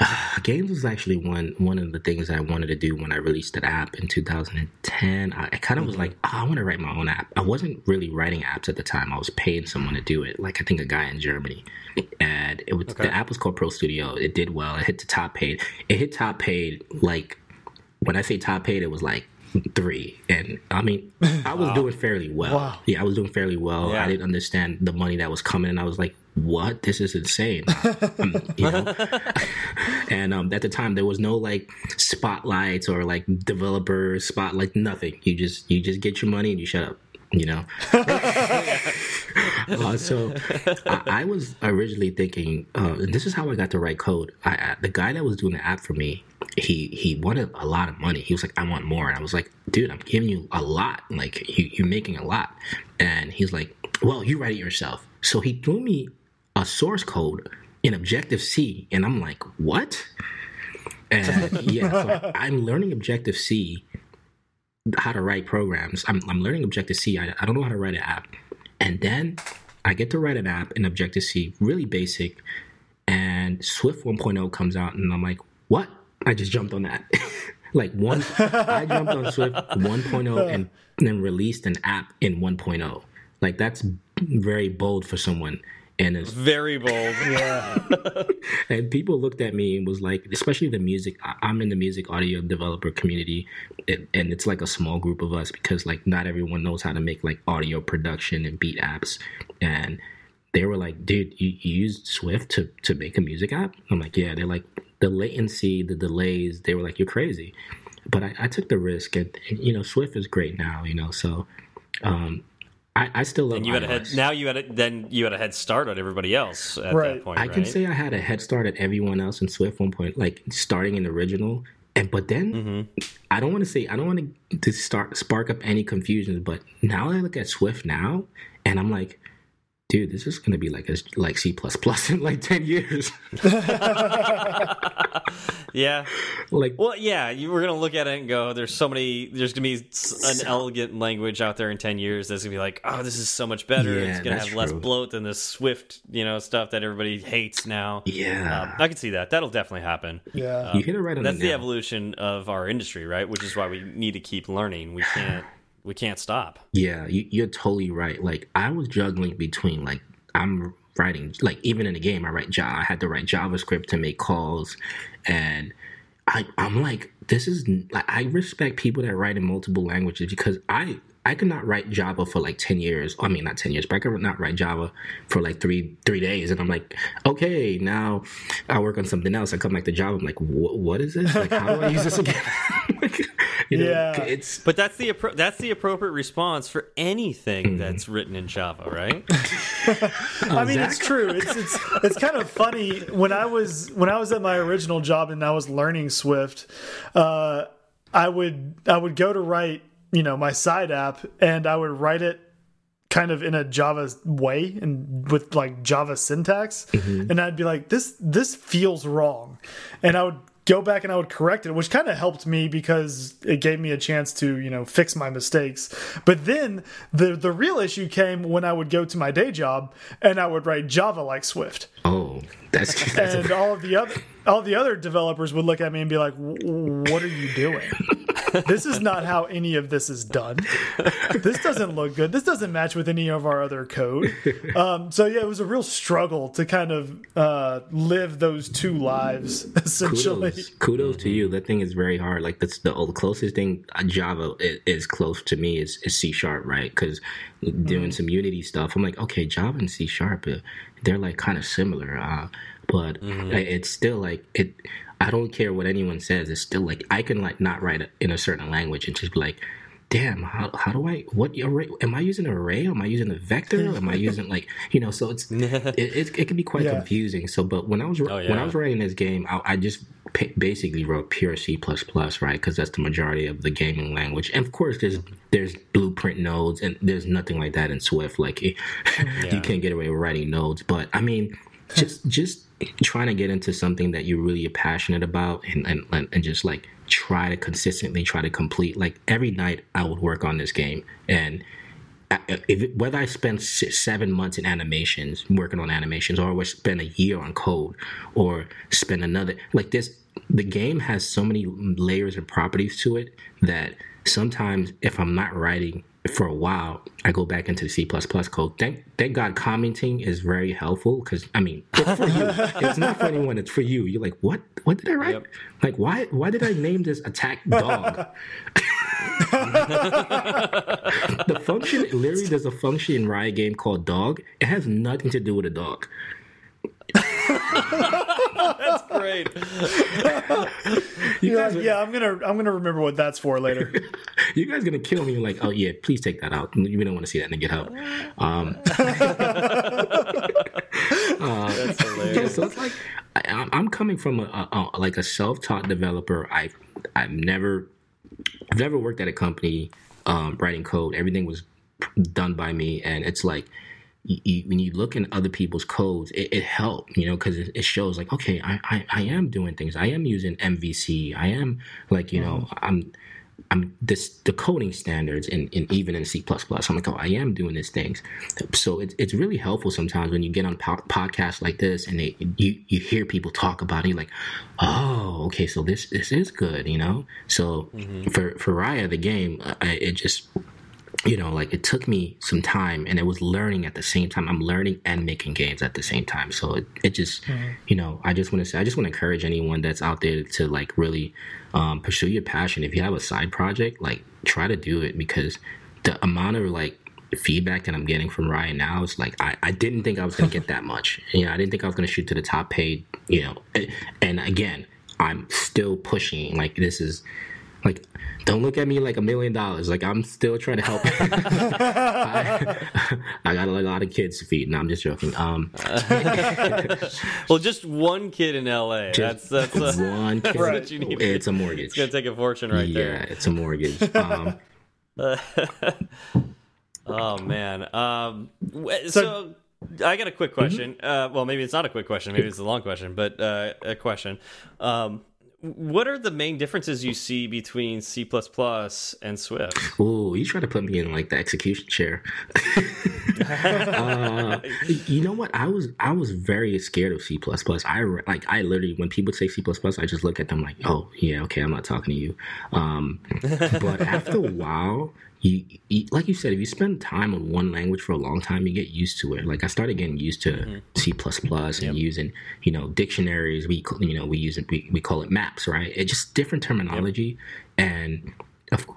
games was actually one one of the things I wanted to do when I released that app in 2010. I, I kind of was mm-hmm. like, oh, I want to write my own app. I wasn't really writing apps at the time. I was paying someone to do it, like I think a guy in Germany. And it was the app was called Pro Studio. It did well. It hit the top paid. It hit top paid like when I say top paid, it was like three. And I mean, I was doing fairly well. Wow. Yeah, I was doing fairly well. Yeah. I didn't understand the money that was coming, and I was like, "What? This is insane." Um, you know? and um, at the time, there was no like spotlights or like developer spotlight, nothing. You just you just get your money and you shut up. You know. uh, so I, I was originally thinking, uh, and this is how I got to write code. I, I, the guy that was doing the app for me, he he wanted a lot of money. He was like, I want more, and I was like, dude, I'm giving you a lot. Like you, you're making a lot, and he's like, well, you write it yourself. So he threw me a source code in Objective C, and I'm like, what? And yeah, so I'm learning Objective C how to write programs. I'm, I'm learning Objective C. I, I don't know how to write an app. And then I get to write an app in Objective C, really basic. And Swift 1.0 comes out, and I'm like, what? I just jumped on that. like one, I jumped on Swift 1.0 and then released an app in 1.0. Like that's very bold for someone. And it's very bold yeah. and people looked at me and was like, especially the music. I- I'm in the music audio developer community, it, and it's like a small group of us because like not everyone knows how to make like audio production and beat apps. And they were like, "Dude, you, you use Swift to to make a music app?" I'm like, "Yeah." They're like, the latency, the delays. They were like, "You're crazy," but I, I took the risk, and, and you know, Swift is great now. You know, so. Um, I, I still love and you had a head now you had a, then you had a head start on everybody else at Right. that point I can right? say I had a head start at everyone else in Swift one point, like starting in original. And but then Mm-hmm. I don't want to say I don't want to, to start spark up any confusions. But now I look at Swift now, and I'm like, dude, this is gonna be like a like C plus plus in like ten years. yeah. like, Well, yeah, you were gonna look at it and go, "There's so many. There's gonna be s- an elegant language out there in ten years that's gonna be like, oh, this is so much better. Yeah, it's gonna that's have less bloat than the Swift, you know, stuff that everybody hates now. yeah, Um, I can see that. That'll definitely happen. Yeah. you hit it right on That's the the evolution of our industry, right? Which is why we need to keep learning. We can't. We can't stop. Yeah, you, you're totally right. Like I was juggling between like I'm writing like even in the game I write. I had to write JavaScript to make calls, and I I'm like this is like I respect people that write in multiple languages because I I could not write Java for like ten years. I mean not ten years, but I could not write Java for like three three days, and I'm like okay now I work on something else. I come back to Java. I'm like what is this? Like how do I use this again? like, you know, Yeah. it's But that's the appro- that's the appropriate response for anything Mm-hmm. that's written in Java, right? I mean, it's true. It's it's it's kind of funny when I was when I was at my original job and I was learning Swift. Uh, I would I would go to write you know my side app and I would write it kind of in a Java way and with like Java syntax, and I'd be like this this feels wrong, and I would go back and I would correct it, which kind of helped me because it gave me a chance to you know fix my mistakes. But then the the real issue came when I would go to my day job and I would write Java like Swift, oh that's that's and all of the other all the other developers would look at me and be like, "What are you doing?" this is not how any of this is done. This doesn't look good. This doesn't match with any of our other code. Um, so yeah, it was a real struggle to kind of uh, live those two lives essentially. kudos, kudos to you. That thing is very hard. Like that's the, the closest thing uh, Java is, is close to me is, is C sharp, right? Because doing some Unity stuff, I'm like, okay, Java and C sharp, uh, they're like kind of similar, uh, but mm-hmm. I- it's still like it. I don't care what anyone says. It's still like I can like not write in a certain language and just be like. Damn, how, how do I what array am I using an array? Am I using a vector? Am I using like you know? So it's it, it, it can be quite Yeah. confusing. So, but when I was oh, when I was writing this game, I, I just pa- basically wrote pure C right? Because that's the majority of the gaming language. And of course, there's there's blueprint nodes, and there's nothing like that in Swift. Like you can't get away with writing nodes. But I mean, just just trying to get into something that you're really passionate about, and and, and just like try to consistently try to complete. Like every night, I would work on this game, and uh, if whether I spend seven months in animations, working on animations, or I spend a year on code, or spend another like this, the game has so many layers and properties to it that sometimes if I'm not writing for a while, I go back into the C code. Thank thank God commenting is very helpful because I mean it's for you. it's not for anyone. It's for you. You're like, what? What did I write? Yep. Like, why? Why did I name this attack dog? the function literally there's a function in Raya game called dog. It has nothing to do with a dog. That's great. You guys, like, yeah, I'm gonna I'm gonna remember what that's for later. you guys gonna kill me? Like, oh yeah, please take that out. We don't want to see that in the GitHub. Um, That's yeah, hilarious. so it's like I, I'm- I'm coming from a, a, a like a self-taught developer. I've I've never I've never worked at a company um, writing code. Everything was done by me, and it's like you, you, when you look in other people's codes, it, it helped, you know, because it, it shows like, okay, I, I I am doing things. I am using MVC. I am like, you know, mm-hmm. I'm I'm this the coding standards in, in even in c++ i'm like, oh, I am doing these things. So it's it's really helpful sometimes when you get on po- podcasts like this and they you you hear people talk about it, like, oh, okay, so this this is good, you know. So for for Raya the game, I, it just you know, like it took me some time and it was learning at the same time. I'm learning and making games at the same time. So it, it just, you know, I just want to say, I just want to encourage anyone that's out there to like really um, pursue your passion. If you have a side project, like try to do it because the amount of like feedback that I'm getting from Raya now is like, I, I didn't think I was going to get that much. You know, I didn't think I was going to shoot to the top paid, you know, and again, I'm still pushing. Like this is, like don't look at me like a million dollars like i'm still trying to help I, I got a lot of kids to feed no i'm just joking um Well, just one kid in LA. That's that's uh, one kid, what you need. it's a mortgage it's gonna take a fortune right yeah there. Yeah it's a mortgage um Oh man. Um. w- So, I got a quick question. Mm -hmm. uh, well, maybe it's not a quick question. Maybe it's a long question, but uh, a question. Um, what are the main differences you see between C and Swift? Oh, you try to put me in like the execution chair. uh, you know what? I was I was very scared of C I like I literally when people say C I just look at them like, oh yeah, okay, I'm not talking to you. Um, but after a while, you, you, like you said if you spend time on one language for a long time you get used to it like i started getting used to mm-hmm. c++ and yep. using you know dictionaries we you know we use it we, we call it maps right it's just different terminology yep. and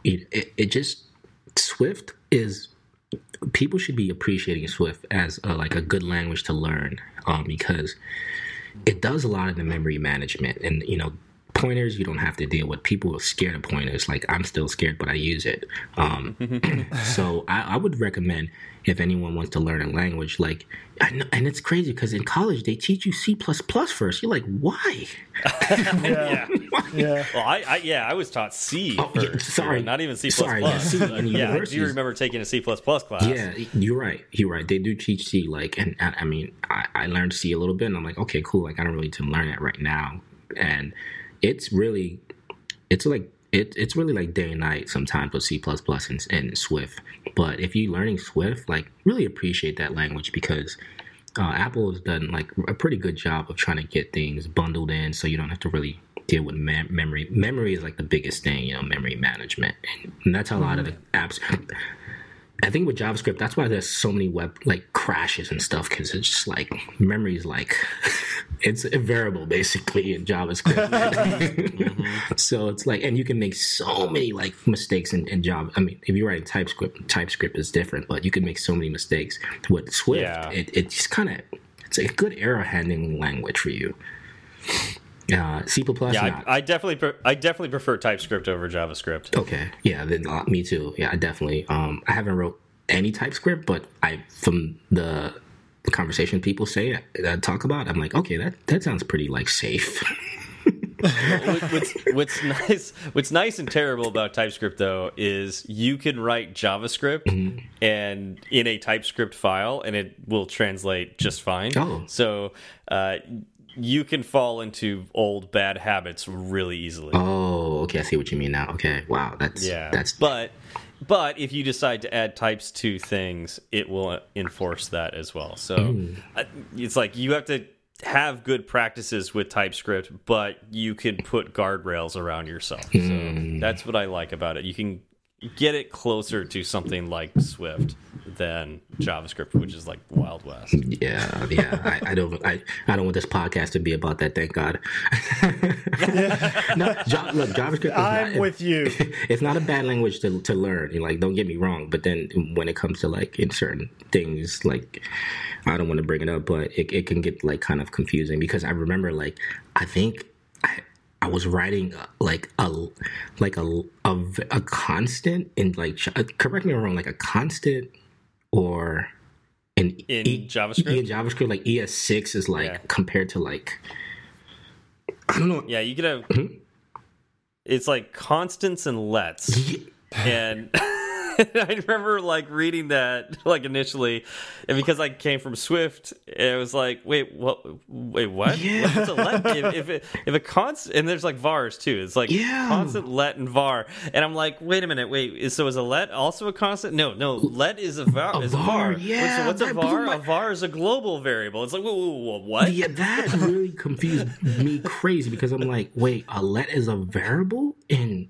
it, it, it, just swift is people should be appreciating swift as a, like a good language to learn um, because it does a lot of the memory management and you know pointers you don't have to deal with people are scared of pointers. Like i'm still scared but i use it. Um, so I, I, would recommend if anyone wants to learn a language like know, and it's crazy because in college they teach you c++ first. You're like why? Yeah. yeah. Well I, I, yeah i was taught c oh, first yeah, sorry. not even c++ sorry, yeah, c yeah do you remember taking a c++ class. Yeah you're right you're right. They do teach c like and i mean I, I learned c a little bit and i'm like okay cool like i don't really need to learn it right now. And it's really it's like it, it's really like day and night sometimes with C and, and Swift. But if you're learning Swift, like really appreciate that language because uh, Apple has done like a pretty good job of trying to get things bundled in so you don't have to really deal with mem- memory. Memory is like the biggest thing, you know, memory management, and that's how a lot of the apps I think with JavaScript, that's why there's so many web like crashes and stuff because it's just like memory is like it's a variable basically in JavaScript. mm-hmm. So it's like, and you can make so many like mistakes in, in Java. I mean, if you're writing TypeScript, TypeScript is different, but you can make so many mistakes with Swift. Yeah. It, it just kind of it's a good error handling language for you. Uh, C++. Yeah, I, I, definitely, I definitely prefer TypeScript over JavaScript. Okay, yeah, then uh, me too. Yeah, I definitely. Um, I haven't wrote any TypeScript, but I from the, the conversation people say that talk about, I'm like, okay, that that sounds pretty like safe. what's, what's nice what's nice and terrible about TypeScript though is you can write JavaScript mm -hmm. and in a TypeScript file and it will translate just fine. Oh. So uh, you can fall into old bad habits really easily. Oh, okay, I see what you mean now. Okay, wow, that's yeah. That's but but if you decide to add types to things, it will enforce that as well. So mm. it's like you have to have good practices with TypeScript, but you can put guardrails around yourself. Mm. So that's what I like about it. You can get it closer to something like Swift than JavaScript, which is like Wild West. Yeah, yeah. I, I, don't, I, I don't want this podcast to be about that. Thank God. no, look, JavaScript. I'm not, with you. It's not a bad language to to learn. Like, don't get me wrong, but then when it comes to like in certain things, like I don't want to bring it up, but it, it can get like kind of confusing because I remember like I think I, I was writing uh, like a like a a, a constant in like uh, correct me if I'm wrong like a constant or in, in e, JavaScript in JavaScript like ES6 is like yeah. compared to like I don't know yeah you get a mm -hmm. it's like constants and lets yeah. and I remember like reading that like initially, and because I came from Swift, it was like, wait, what? Wait, what? Yeah. What's a let? if if, it, if a constant and there's like vars too. It's like yeah. constant let and var, and I'm like, wait a minute, wait. So is a let also a constant? No, no. Let is a var. A is var, a var. Yeah. So what's a var? My... A var is a global variable. It's like, whoa, whoa, whoa, what? Yeah, that really confused me crazy because I'm like, wait, a let is a variable and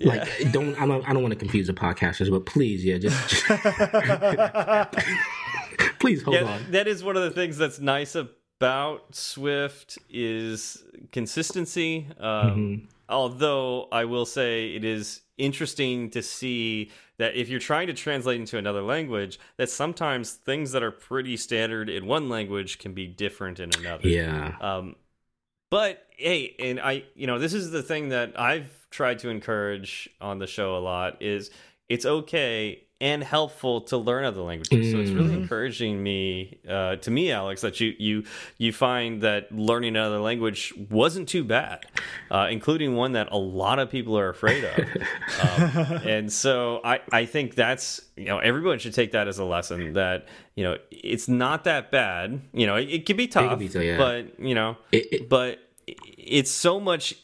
like, don't I don't I don't want to confuse the podcasters, but please, yeah, just, just please hold yeah, on. That is one of the things that's nice about Swift is consistency. Um, mm -hmm. Although I will say it is interesting to see that if you're trying to translate into another language, that sometimes things that are pretty standard in one language can be different in another. Yeah. Um, but hey, and I, you know, this is the thing that I've tried to encourage on the show a lot is it's okay and helpful to learn other languages. So it's really Mm-hmm. encouraging me uh, to me, Alex, that you you you find that learning another language wasn't too bad, uh, including one that a lot of people are afraid of. um, and so I I think that's you know everyone should take that as a lesson that you know it's not that bad. You know it, it can be tough, be tough, yeah. but you know It- it- but it's so much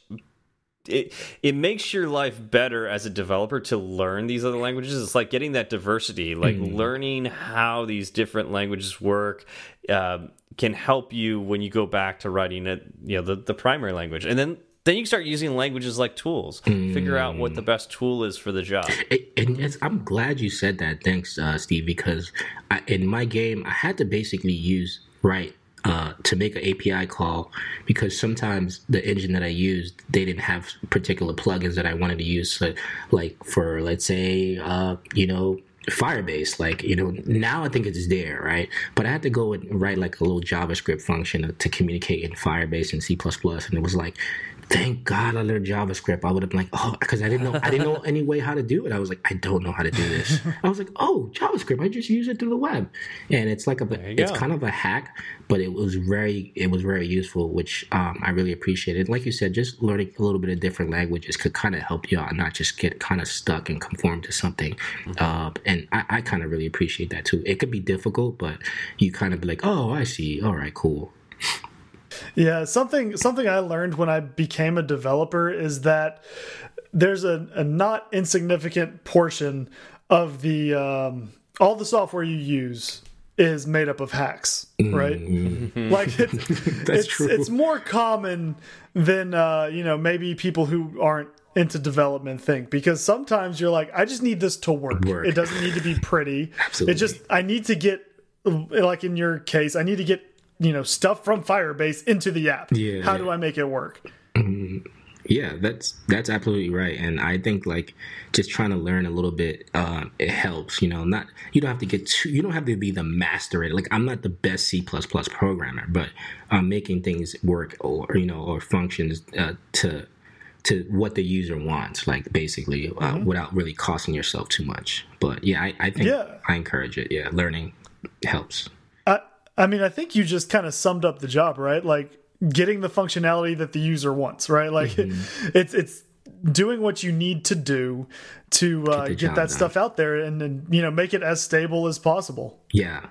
it it makes your life better as a developer to learn these other languages. It's like getting that diversity, like learning how these different languages work. Um, can help you when you go back to writing it, you know, the, the primary language, and then then you can start using languages like tools. Figure out what the best tool is for the job. It, and I'm glad you said that. Thanks, uh, Steve, because I, in my game, I had to basically use Write uh, to make an API call because sometimes the engine that I used, they didn't have particular plugins that I wanted to use. So, like for, let's say, uh, you know, Firebase, like, you know, now I think it's there, right? But I had to go and write like a little JavaScript function to communicate in Firebase and C++. And it was like, thank God I learned JavaScript. I would have been like, oh, because I didn't know I didn't know any way how to do it. I was like, I don't know how to do this. I was like, oh, JavaScript. I just use it through the web, and it's like a it's go. kind of a hack, but it was very it was very useful, which um, I really appreciated. Like you said, just learning a little bit of different languages could kind of help you out, not just get kind of stuck and conform to something. Uh, and I, I kind of really appreciate that too. It could be difficult, but you kind of be like, oh, I see. All right, cool. Yeah, something something I learned when I became a developer is that there's a, a not insignificant portion of the um, all the software you use is made up of hacks, right? like it, it's true. it's more common than uh, you know maybe people who aren't into development think because sometimes you're like I just need this to work. Work. It doesn't need to be pretty. Absolutely. It just I need to get like in your case I need to get you know stuff from Firebase into the app. Yeah, How do I make it work? Yeah, that's that's absolutely right, and I think like just trying to learn a little bit, uh, it helps. You know, not you don't have to get too, you don't have to be the master at it. Like I'm not the best C plus plus programmer, but I'm making things work or you know or functions uh, to to what the user wants, like basically uh, without really costing yourself too much. But yeah, I, I think Yeah. I encourage it. Yeah, learning helps. I mean I think you just kind of summed up the job, right? Like getting the functionality that the user wants, right? Like Mm-hmm. it's it's doing what you need to do to uh, the get, that done. stuff out there and then you know make it as stable as possible. Yeah.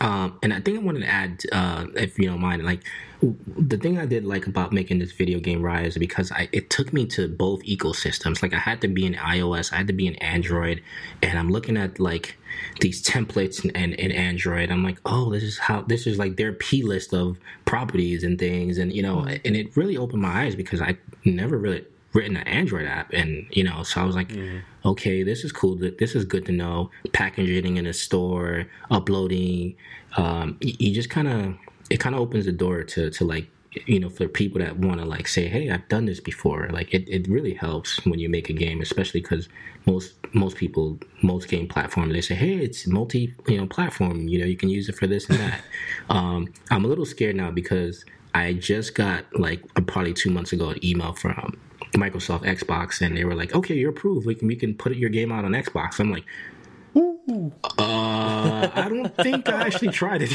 Um, and I think I wanted to add, uh, if you don't mind, like the thing I did like about making this video game Raya because I it took me to both ecosystems. Like I had to be in iOS, I had to be in Android, and I'm looking at like these templates in, in, in Android. I'm like, oh, this is how this is like their P list of properties and things, and you know, and it really opened my eyes because I never really written an Android app, and you know, so I was like, okay, this is cool. th- This is good to know. Packaging in a store, uploading, um, you just kind of it kind of opens the door to to like you know for people that want to like say, hey, I've done this before. Like it, it really helps when you make a game, especially because most most people most game platform they say, hey, it's multi you know platform. You know, you can use it for this and that. um, I'm a little scared now because I just got like probably two months ago an email from Microsoft Xbox, and they were like, "Okay, you're approved. We can we can put your game out on Xbox." I'm like, "Uh, I don't think I actually tried it."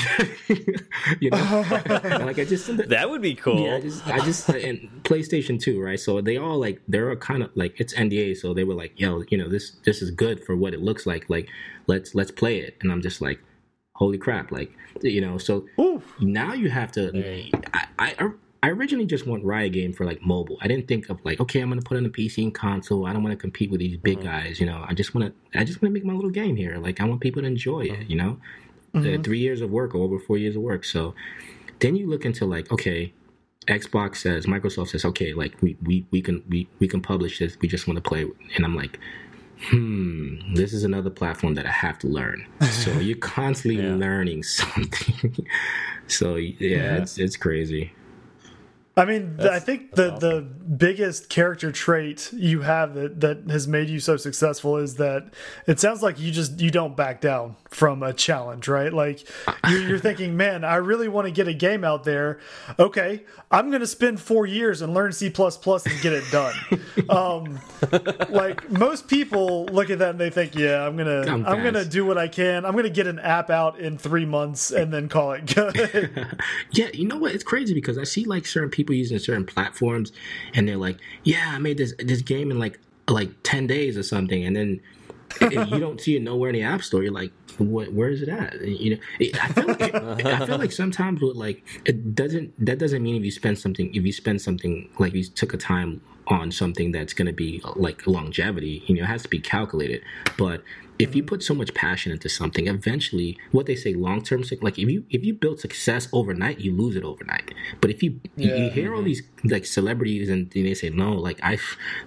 you know, like I just That would be cool. yeah, I just, I just, and PlayStation 2, right? So they all like, they're kind of like, it's NDA, so they were like, yo, you know, this, this is good for what it looks like. Like, let's, let's play it. And I'm just like, holy crap. Like, you know, so now you have to, I, I, I originally just want Raya Game for like mobile. I didn't think of like, okay, I'm going to put in a PC and console. I don't want to compete with these big guys, you know, I just want to, I just want to make my little game here. Like, I want people to enjoy it, you know? Uh, three years of work or over four years of work. So then you look into like, okay, Xbox says, Microsoft says, okay, like we, we, we can we, we can publish this. We just want to play, and I'm like, hmm, this is another platform that I have to learn. So you're constantly learning something. so yeah, it's it's crazy. I mean, I think the awesome. the biggest character trait you have that that has made you so successful is that it sounds like you just you don't back down from a challenge, right? Like you're, you're thinking, man, I really want to get a game out there. Okay, I'm going to spend four years and learn C and get it done. um, like most people look at that and they think, yeah, I'm gonna I'm, I'm gonna do what I can. I'm gonna get an app out in three months and then call it good. yeah, you know what? It's crazy because I see like certain people using certain platforms and they're like, yeah, I made this this game in like like 10 days or something and then you don't see it nowhere in the app store. You're like what, where is it at? You know i feel like i feel like sometimes with like it doesn't that doesn't mean if you spend something if you spend something like you took a time on something that's going to be like longevity you know it has to be calculated but if you put so much passion into something eventually what they say long term like if you if you build success overnight you lose it overnight but if you yeah. you, hear all mm-hmm. these like celebrities and, they say no like i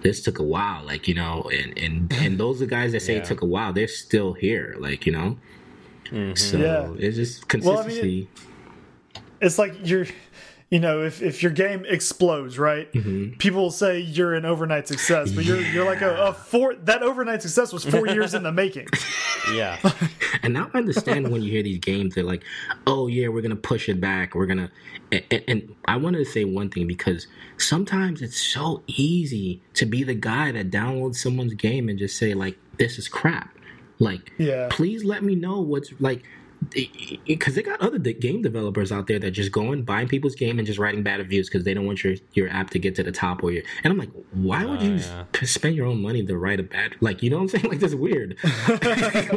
this took a while like you know and and and those are guys that say yeah. it took a while they're still here like you know mm-hmm. so yeah. it's just consistency well, I mean, it's like you're you know, if, if your game explodes, right? Mm -hmm. People will say you're an overnight success, but you're you're like a, a four that overnight success was four years in the making. Yeah. and now I understand when you hear these games, they're like, oh yeah, we're gonna push it back. We're gonna and, and I wanted to say one thing because sometimes it's so easy to be the guy that downloads someone's game and just say like, this is crap. Like, yeah. please let me know what's like because they got other game developers out there that just going buying people's game and just writing bad reviews because they don't want your your app to get to the top or your and I'm like why would you uh, yeah. spend your own money to write a bad like you know what I'm saying? Like that's weird.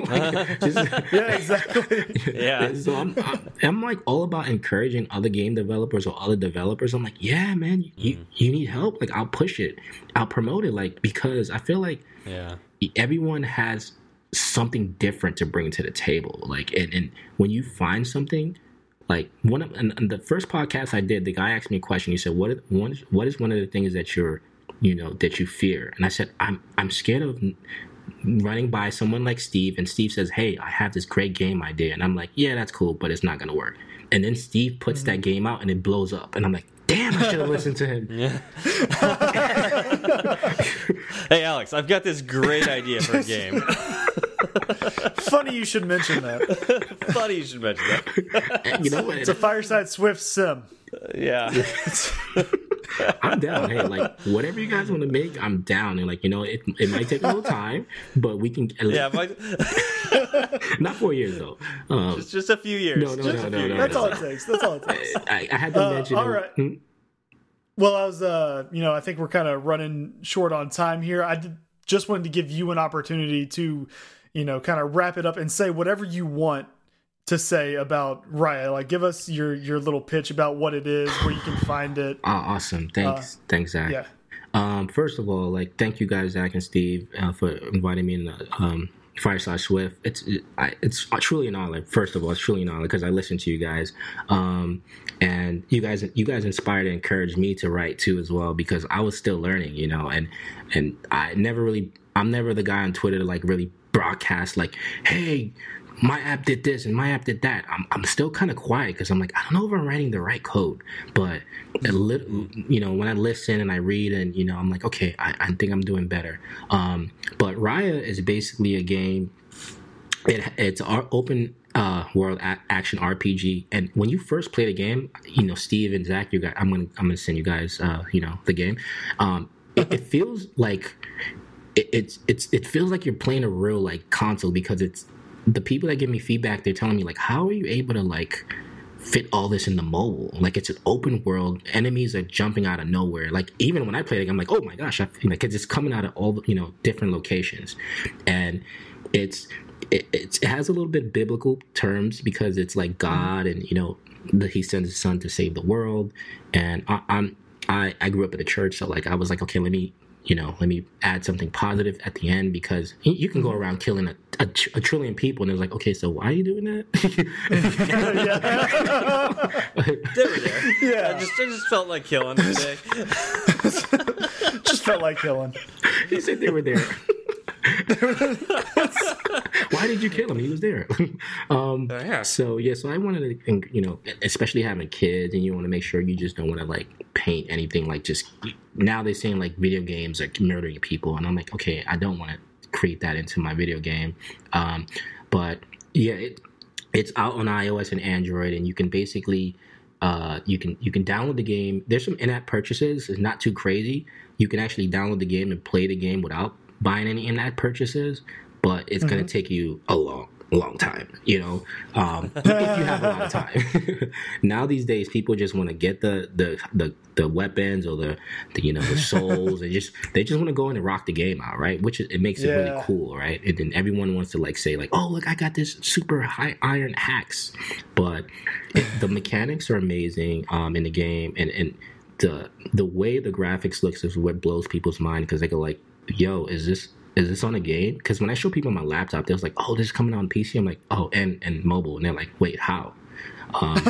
Like, just, yeah exactly. Yeah. So I'm, I'm, I'm like all about encouraging other game developers or other developers. I'm like yeah man you mm. you need help. Like I'll push it. I'll promote it like because I feel like yeah. everyone has something different to bring to the table. Like, and, and when you find something, like one of and, the first podcast I did, the guy asked me a question. He said, "What is one? What is one of the things that you're, you know, that you fear?" And I said, "I'm I'm scared of." running by someone like Steve and Steve says, "Hey, I have this great game idea." And I'm like, "Yeah, that's cool, but it's not going to work." And then Steve puts mm-hmm. that game out and it blows up. And I'm like, Damn, I should have listened to him. Yeah. hey, Alex, I've got this great idea for a game. Funny you should mention that. Funny you should mention that. you know what? It's a Fireside Swift sim. Uh, yeah. I'm down. Hey, like whatever you guys want to make, I'm down. And like you know, it, it might take a little time, but we can. Yeah, my... not four years though. Um, just, just a few years. No, no, no, no, no, That's all it takes. That's all it takes. I, I had to uh, mention. All right. Hmm? Well, I was, uh, you know, I think we're kind of running short on time here. I did, just wanted to give you an opportunity to, you know, kind of wrap it up and say whatever you want to say about Raya. Like, give us your your little pitch about what it is, where you can find it. Oh, awesome! Thanks, uh, thanks, Zach. Yeah. Um, first of all, like, thank you guys, Zach and Steve, uh, for inviting me in the um, Fireside Swift. It's it, I, it's truly an honor. First of all, it's truly an honor because I listen to you guys, um, and you guys you guys inspired and encouraged me to write too as well because I was still learning, you know, and and I never really I'm never the guy on Twitter to like really broadcast like, hey, my app did this and my app did that. I'm, I'm still kind of quiet because I'm like, I don't know if I'm writing the right code. But, you know, when I listen and I read and, you know, I'm like, okay, I, I think I'm doing better. Um, but Raya is basically a game. It, it's our open uh, world a- action RPG. And when you first play the game, you know, Steve and Zach, you guys, I'm gonna I'm gonna send you guys, uh, you know, the game. Um, it, it feels like it, it's it's it feels like you're playing a real like console because it's the people that give me feedback, they're telling me like, how are you able to like fit all this in the mobile? Like it's an open world. Enemies are jumping out of nowhere. Like even when I play it, I'm like, oh my gosh, I like it's coming out of all you know different locations, and it's it, it has a little bit biblical terms because it's like God and you know the, he sends his son to save the world, and I, I'm I I grew up in the church, so like I was like, okay, let me you know, let me add something positive at the end because you can go around killing a, a, a trillion people and it's like, okay, so why are you doing that? they were there. Yeah, I just, I just felt like killing today. just felt like killing. He said they were there. Why did you kill him? He was there. um, Uh, yeah. So yeah, so I wanted to, you know, especially having kids, and you want to make sure you just don't want to like paint anything like just. Now they're saying like video games are murdering people, and I'm like, okay, I don't want to create that into my video game. Um, but yeah, it, it's out on iOS and Android, and you can basically. Uh, you can you can download the game. There's some in-app purchases. It's not too crazy. You can actually download the game and play the game without buying any in-app purchases, but it's gonna take you a long, long time. You know, um, if you have a lot of time. now these days, people just want to get the, the the the weapons or the, the you know the souls and just they just want to go in and rock the game out, right? Which it makes it really cool, right? And then everyone wants to like say like, oh look, I got this super high iron axe, but it, the mechanics are amazing um, in the game, and and the the way the graphics looks is what blows people's mind because they go like, yo, is this is this on a game? Because when I show people my laptop, they're like, oh, this is coming out on PC. I'm like, oh, and and mobile, and they're like, wait, how? Um,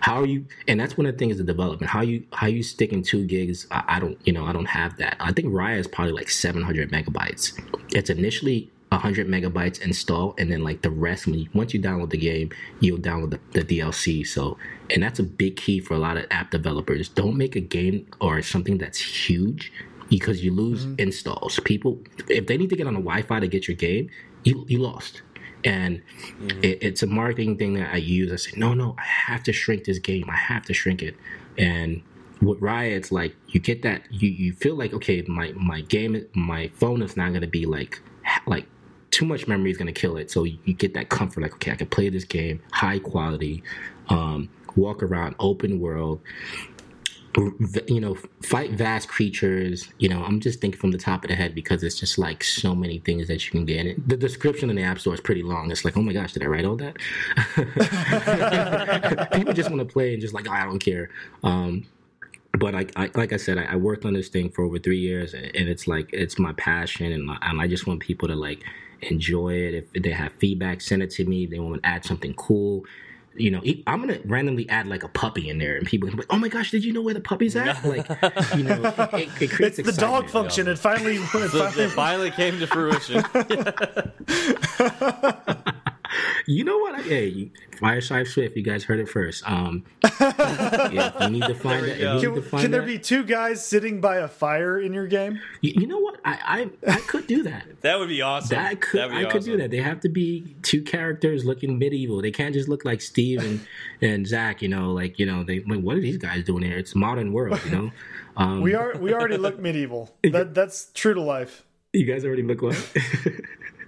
how are you? And that's one of the things the development. How you how you sticking two gigs? I, I don't you know I don't have that. I think Raya is probably like 700 megabytes. It's initially 100 megabytes install, and then like the rest when you, once you download the game, you'll download the, the DLC. So and that's a big key for a lot of app developers. Don't make a game or something that's huge because you lose installs. People if they need to get on a Wi-Fi to get your game, you you lost and it, it's a marketing thing that I use. I say, no, no, I have to shrink this game. I have to shrink it. And with Raya, it's like you get that you you feel like okay, my my game, my phone is not going to be like like too much memory is going to kill it. So you, get that comfort, like okay, I can play this game high quality, um, walk around open world you know, fight vast creatures. You know, I'm just thinking from the top of the head because it's just like so many things that you can get. And the description in the App Store is pretty long. It's like, oh my gosh, did I write all that? People just want to play and just like, oh, I don't care. Um, but I, I, like I said, I, I worked on this thing for over three years, and it's like it's my passion, and, and I just want people to like enjoy it. If they have feedback, send it to me. If they want to add something cool. You know, I'm gonna randomly add like a puppy in there, and people can be like, "Oh my gosh, did you know where the puppy's at?" Like, you know, it, it creates It's the dog function. It finally, it So finally it finally came to fruition. You know what? Hey, you- Fireside Swift, you guys heard it first. Um, yeah, you need to find we that. go. If you need Can, to find can there that- be two guys sitting by a fire in your game? You, you know what? I, I I could do that. That would be awesome. That could That'd I be could do that. They have to be two characters looking medieval. They can't just look like Steve and, and Zach. You know, like you know, they like what are these guys doing here? It's modern world. You know, um, We are we already look medieval. That that's true to life. you guys already look what?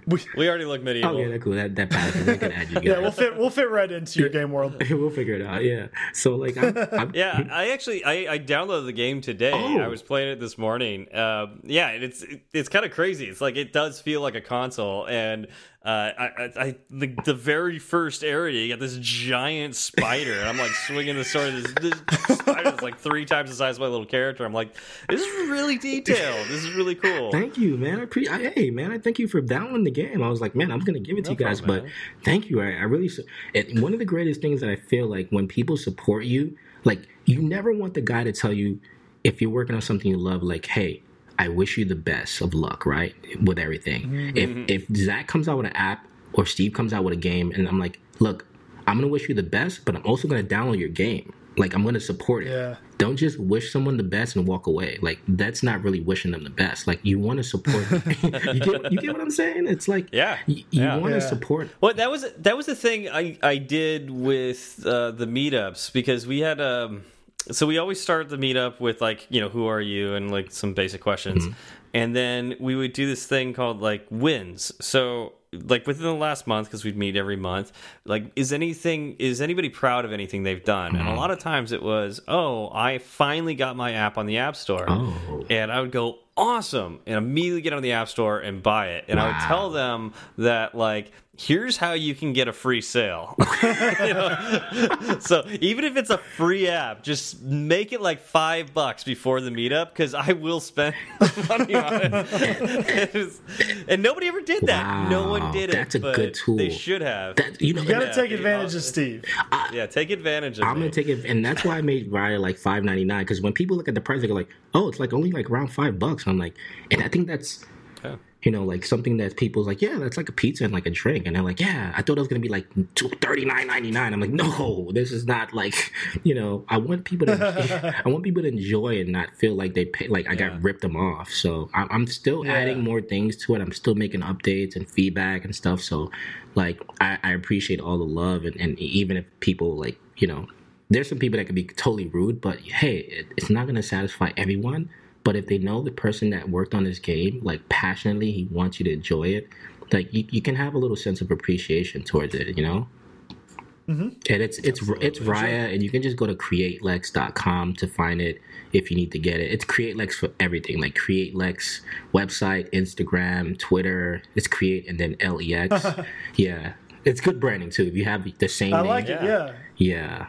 We already look medieval. oh yeah, that's cool. That that passes. I can add you guys. Yeah, we'll fit we'll fit right into your game world. we'll figure it out. Yeah. So like, I'm, I'm, Yeah, I actually I, I downloaded the game today. Oh. I was playing it this morning. Uh, yeah, and it's it's kind of crazy. It's like it does feel like a console, and uh, I, I, I the, the very first area you got this giant spider, and I'm like swinging the sword. This, this spider's like three times the size of my little character. I'm like, this is really detailed. This is really cool. Thank you, man. I pre- I, hey, man, I thank you for downloading the game. I was like, man, I'm gonna give it to you guys, problem, but man. thank you. I, I really. And one of the greatest things that I feel like when people support you, like you never want the guy to tell you if you're working on something you love, like, hey. I wish you the best of luck, right, with everything. Mm-hmm. If if Zach comes out with an app or Steve comes out with a game, and I'm like, look, I'm gonna wish you the best, but I'm also gonna download your game. Like I'm gonna support it. Yeah. Don't just wish someone the best and walk away. Like that's not really wishing them the best. Like you want to support. you get you get what I'm saying? It's like Yeah. you, you Yeah. want to Yeah. support. Well, that was that was the thing I I did with uh, the meetups because we had um so we always start the meetup with like you know who are you and like some basic questions, mm-hmm. and then we would do this thing called like wins. So like within the last month because we'd meet every month like is anything is anybody proud of anything they've done? And a mm-hmm. lot of times it was oh i finally got my app on the app store. Oh. and I would go awesome and immediately get on the app store and buy it. And i would tell them that like here's how you can get a free sale You know? so even if it's a free app just make it like five bucks before the meetup because i will spend money on it It's- and nobody ever did that no one Wow, did it that's a but good tool. they should have That you know. You gotta Yeah, take dude. advantage of Steve. yeah take advantage of I'm me. gonna take it, and that's why I made Raya like five ninety nine. Because when people look at the price, they go like, "Oh, it's like only like around five bucks." I'm like, and I think that's Yeah. You know, like something that people's like, yeah, that's like a pizza and like a drink, and they're like, yeah, I thought it was gonna be like thirty nine ninety nine. I'm like, no, this is not like, you know, I want people to, I want people to enjoy and not feel like they pay, like I Yeah. got ripped them off. So I'm, I'm still Yeah. adding more things to it. I'm still making updates and feedback and stuff. So like, I, I appreciate all the love, and, and even if people like, you know, there's some people that can be totally rude, but hey, it, it's not gonna satisfy everyone. But if they know the person that worked on this game, like passionately, he wants you to enjoy it, like you, you can have a little sense of appreciation towards it, you know? Mm-hmm. And it's it's it's Raya, and you can just go to createlex.com to find it if you need to get it. It's CreateLex for everything, like CreateLex website, Instagram, Twitter. It's Create and then L E X. yeah, it's good branding too. If you have the same I name, like it. Yeah. Yeah.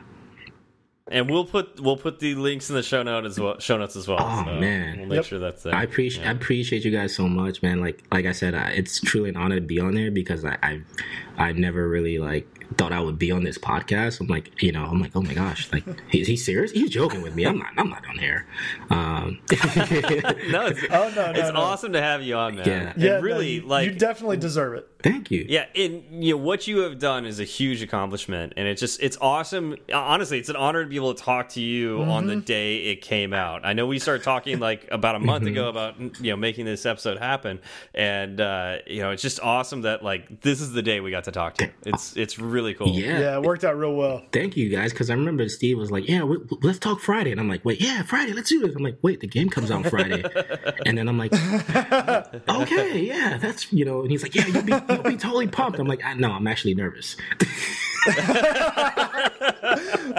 Yeah. And we'll put we'll put the links in the show note as well. Show notes as well. Oh, so man. we'll make Yep. sure that's there. I appreciate I appreciate you guys so much, man. Like like I said, I, it's truly an honor to be on there because I I've, I've never really like thought I would be on this podcast. I'm like, you know, I'm like, oh my gosh, like is he serious? He's joking with me. I'm not. I'm not on here. Um, no, it's, Oh no, no, it's no. awesome to have you on, man. Yeah. And Yeah, really, you, like you definitely deserve it. thank you. Yeah, and you know what you have done is a huge accomplishment, and it's just it's awesome. Honestly, it's an honor to be able to talk to you on the day it came out. I know we started talking like about a month ago about you know making this episode happen, and uh, you know it's just awesome that like this is the day we got to talk to you. It's it's really cool. Yeah. Yeah, it worked out real well. Thank you guys, because I remember Steve was like, "Yeah, we, let's talk Friday," and I'm like, "Wait, yeah, Friday, let's do this." I'm like, "Wait, the game comes out Friday," and then I'm like, "Okay, yeah, that's you know," and he's like, "Yeah, you'll be you'll be totally pumped." I'm like, I, "No, I'm actually nervous."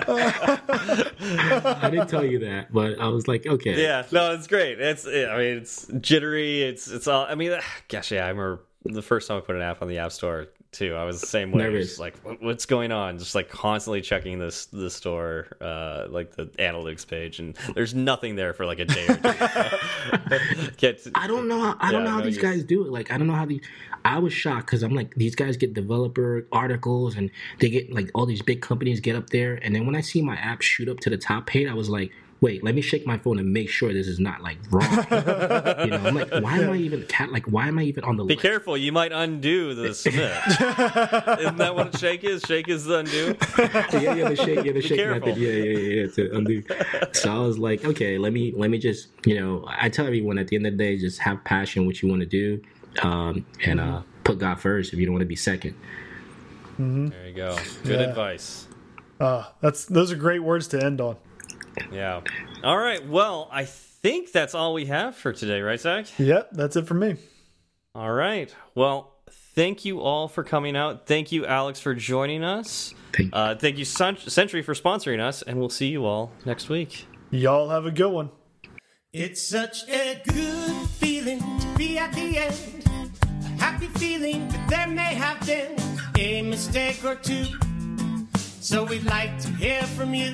I didn't tell you that, but I was like, "Okay, Yeah, no, it's great. It's I mean it's jittery. It's it's all. I mean, gosh, yeah. I remember the first time I put an app on the App Store too. I was the same way. Nervous. Just like what's going on? Just like constantly checking this the store, uh, like the analytics page, and there's nothing there for like a day or two. Get I don't know. How, I don't know how no these use. guys do it. Like, I don't know how these. I was shocked because I'm like, these guys get developer articles and they get like all these big companies get up there, and then when I see my app shoot up to the top page, I was like, wait, let me shake my phone and make sure this is not like wrong. you know, I'm like, why am I even cat? Like, why am I even on the Be list? careful, you might undo the submit. Isn't that what shake is? Shake is the undo. yeah, yeah, the shake, yeah, the shake careful. method, yeah, yeah, yeah, yeah, to undo. So I was like, okay, let me, let me just, you know, I tell everyone at the end of the day, just have passion, what you want to do, um, and uh, put God first if you don't want to be second. There you go. Good Yeah. advice. Uh, that's those are great words to end on. Yeah. All right. Well, I think that's all we have for today, right, Zach? Yep, that's it for me. All right. Well, thank you all for coming out. Thank you, Alex, for joining us. Thank you. Uh, thank you, Sentry, for sponsoring us, and we'll see you all next week. Y'all have a good one. It's such a good feeling to be at the end. A happy feeling that there may have been a mistake or two. So we'd like to hear from you.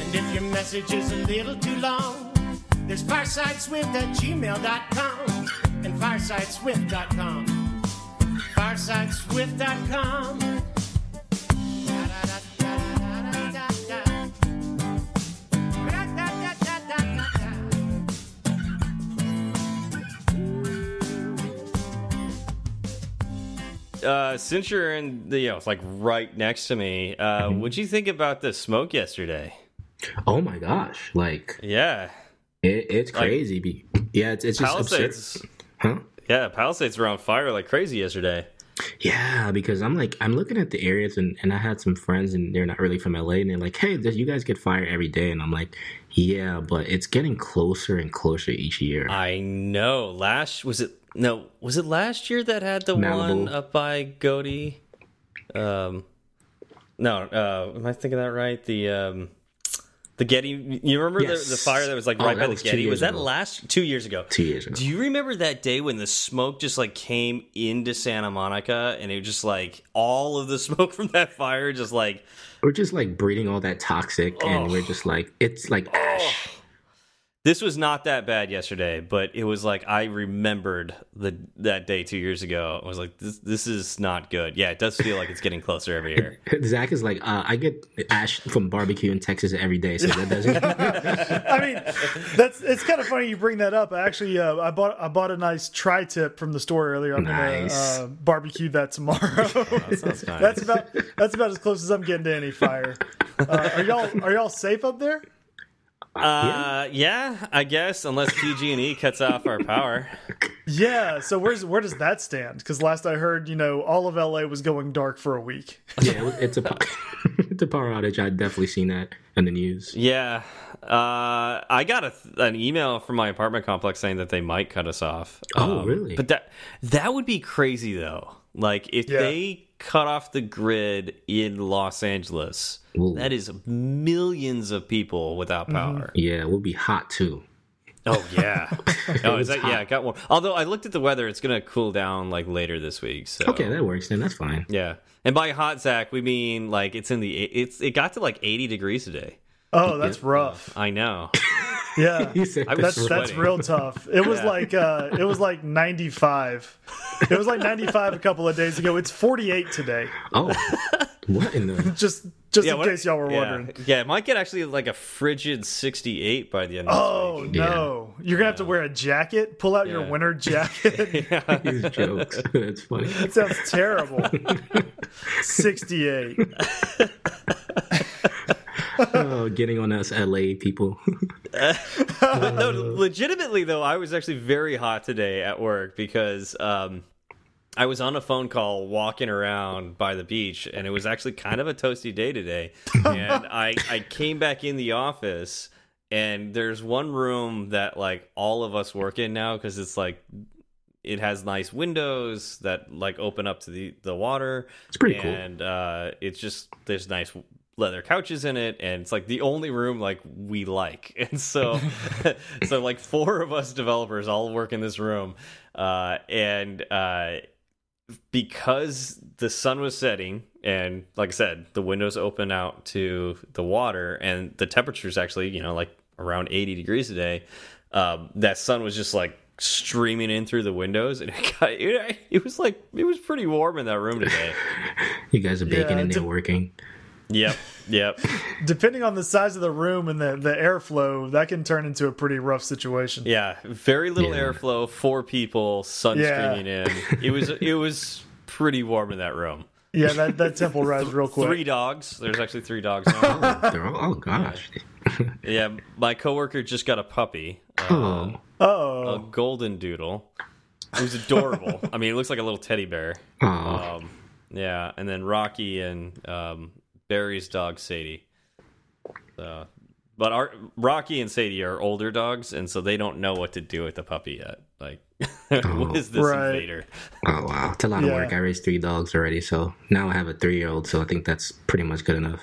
And if your message is a little too long, there's firesideswift at gmail.com and firesideswift.com. Firesideswift.com. Uh, since you're in the, you know, it's like right next to me, uh, Mm-hmm. what'd you think about the smoke yesterday? Oh my gosh, like Yeah. it, it's crazy. be yeah, it's, it's just absurd. Palisades. Huh? Yeah, Palisades were on fire like crazy yesterday. Yeah, because I'm like I'm looking at the areas and, and I had some friends and they're not really from LA and they're like, hey, does you guys get fire every day? And I'm like, yeah, but it's getting closer and closer each year. I know. Last was it? No, was it last year that had the Malibu. one up by Goaty? Um, no. Uh, am I thinking that right? The um, the Getty. You remember Yes. the, the fire that was like Oh, right by the Getty? Was that ago. last two years ago? Two years ago. Do you remember that day when the smoke just like came into Santa Monica and it was just like all of the smoke from that fire just like We're just like breeding all that toxic and Oh. we're just like it's like ash. This was not that bad yesterday, but it was like I remembered the that day two years ago. I was like, this this is not good. Yeah, it does feel like it's getting closer every year. Zach is like, uh, I get ash from barbecue in Texas every day, so that doesn't. I mean, that's it's kind of funny you bring that up. I actually uh, I bought I bought a nice tri tip from the store earlier. I'm Nice. gonna uh, barbecue that tomorrow. Sounds nice. that's about that's about as close as I'm getting to any fire. Uh, are y'all are y'all safe up there? Uh, yeah, I guess unless PG and E cuts off our power. Yeah. So where's where does that stand? Because last I heard, you know, all of LA was going dark for a week. yeah, it's a it's a power outage. I've definitely seen that in the news. Yeah, uh, I got a, an email from my apartment complex saying that they might cut us off. Um, Oh, really? But that that would be crazy though. Like if Yeah. they cut off the grid in Los Angeles, Ooh. that is millions of people without mm-hmm. power. Yeah, it would be hot too. Oh yeah. oh, is was that yeah? hot. It got warm. Although I looked at the weather, it's gonna cool down like later this week. So Okay, that works then. That's fine. yeah. And by hot, Zach, we mean like it's in the it's it got to like 80 degrees today. Oh, that's rough. I know. Yeah. He said I was That's that's that's real tough. It was Yeah. like uh it was like 95. It was like 95 a couple of days ago. It's 48 today. oh, what in the? Just just in what- case y'all were yeah. wondering. Yeah, it might get actually like a frigid 68 by the end of the day. Oh this no. You're gonna have to wear a jacket. Pull out your winter jacket. week. These jokes. That's funny. That sounds terrible. 68. Oh, getting on us LA people. but no, legitimately though, I was actually very hot today at work because um, I was on a phone call walking around by the beach, and it was actually kind of a toasty day today. and I I came back in the office, and there's one room that like all of us work in now because it's like it has nice windows that like open up to the the water. It's pretty cool. and uh, it's just there's nice leather couches in it, and it's like the only room like we like, and so so like four of us developers all work in this room, uh, and uh, because the sun was setting. And like I said, the windows open out to the water, and the temperature is actually, you know, like around 80 degrees today. Um, that sun was just like streaming in through the windows, and it, got, it, it was like it was pretty warm in that room today. You guys are baking Yeah, and it's a- working. Yep, yep. Depending on the size of the room and the, the airflow, that can turn into a pretty rough situation. Yeah, very little Yeah. airflow, four people, sun Yeah. streaming in. It was it was pretty warm in that room. Yeah, that, that temple rise real quick. Three dogs. There's actually three dogs now. Oh gosh. yeah, my coworker just got a puppy, uh, Oh, Oh, a golden doodle. It was adorable. I mean, it looks like a little teddy bear. oh, Um, yeah, and then Rocky and um, Barry's dog Sadie. So, but our Rocky and Sadie are older dogs, and so they don't know what to do with the puppy yet. Like, what oh, is this Right. invader? oh wow. It's a lot of Yeah. work. I raised three dogs already, so now I have a three-year-old. So I think that's pretty much good enough.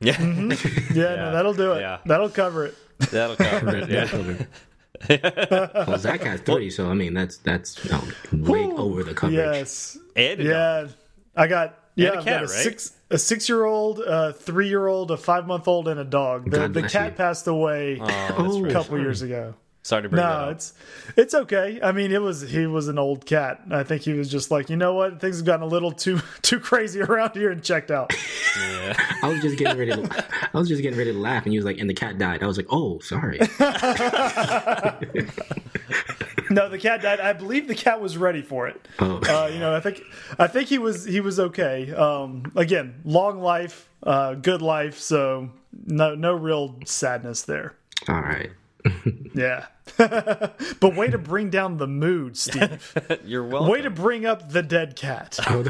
Yeah, mm-hmm. yeah, no, that'll do it. Yeah. That'll cover it. that'll cover it. Yeah. well, Zach has three, so I mean that's that's oh, way over the coverage. Yes. And a dog. Yeah. I got yeah, And a I've cat, got a right? six a six year old, a three year old, a five month old, and a dog. The, the cat you. passed away Oh, a right. couple years ago. Sorry to bring that No, it's it's okay. I mean, it was he was an old cat. I think he was just like, you know what, things have gotten a little too too crazy around here, and checked out. Yeah. I was just getting ready. To, I was just getting ready to laugh, and he was like, "And the cat died." I was like, "Oh, sorry." No, the cat died. I believe the cat was ready for it. Oh, Uh, you know, I think I think he was he was okay. Um, again, long life, uh, good life. So no no real sadness there. all right. Yeah. but way to bring down the mood, Steve. You're welcome. Way to bring up the dead cat. uh,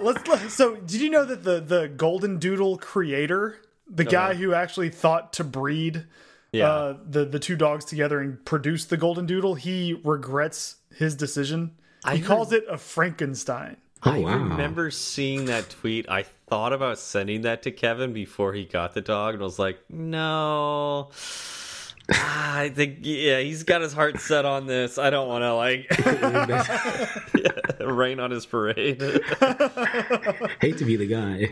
let's, let So, did you know that the the Golden Doodle creator, the guy who actually thought to breed Yeah. uh, the the two dogs together and produce the Golden Doodle, he regrets his decision. I he calls it a Frankenstein. Oh I wow! remember seeing that tweet. I thought about sending that to Kevin before he got the dog, and I was like, no. Ah, I think yeah, he's got his heart set on this. I don't want to like rain on his parade. Hate to be the guy.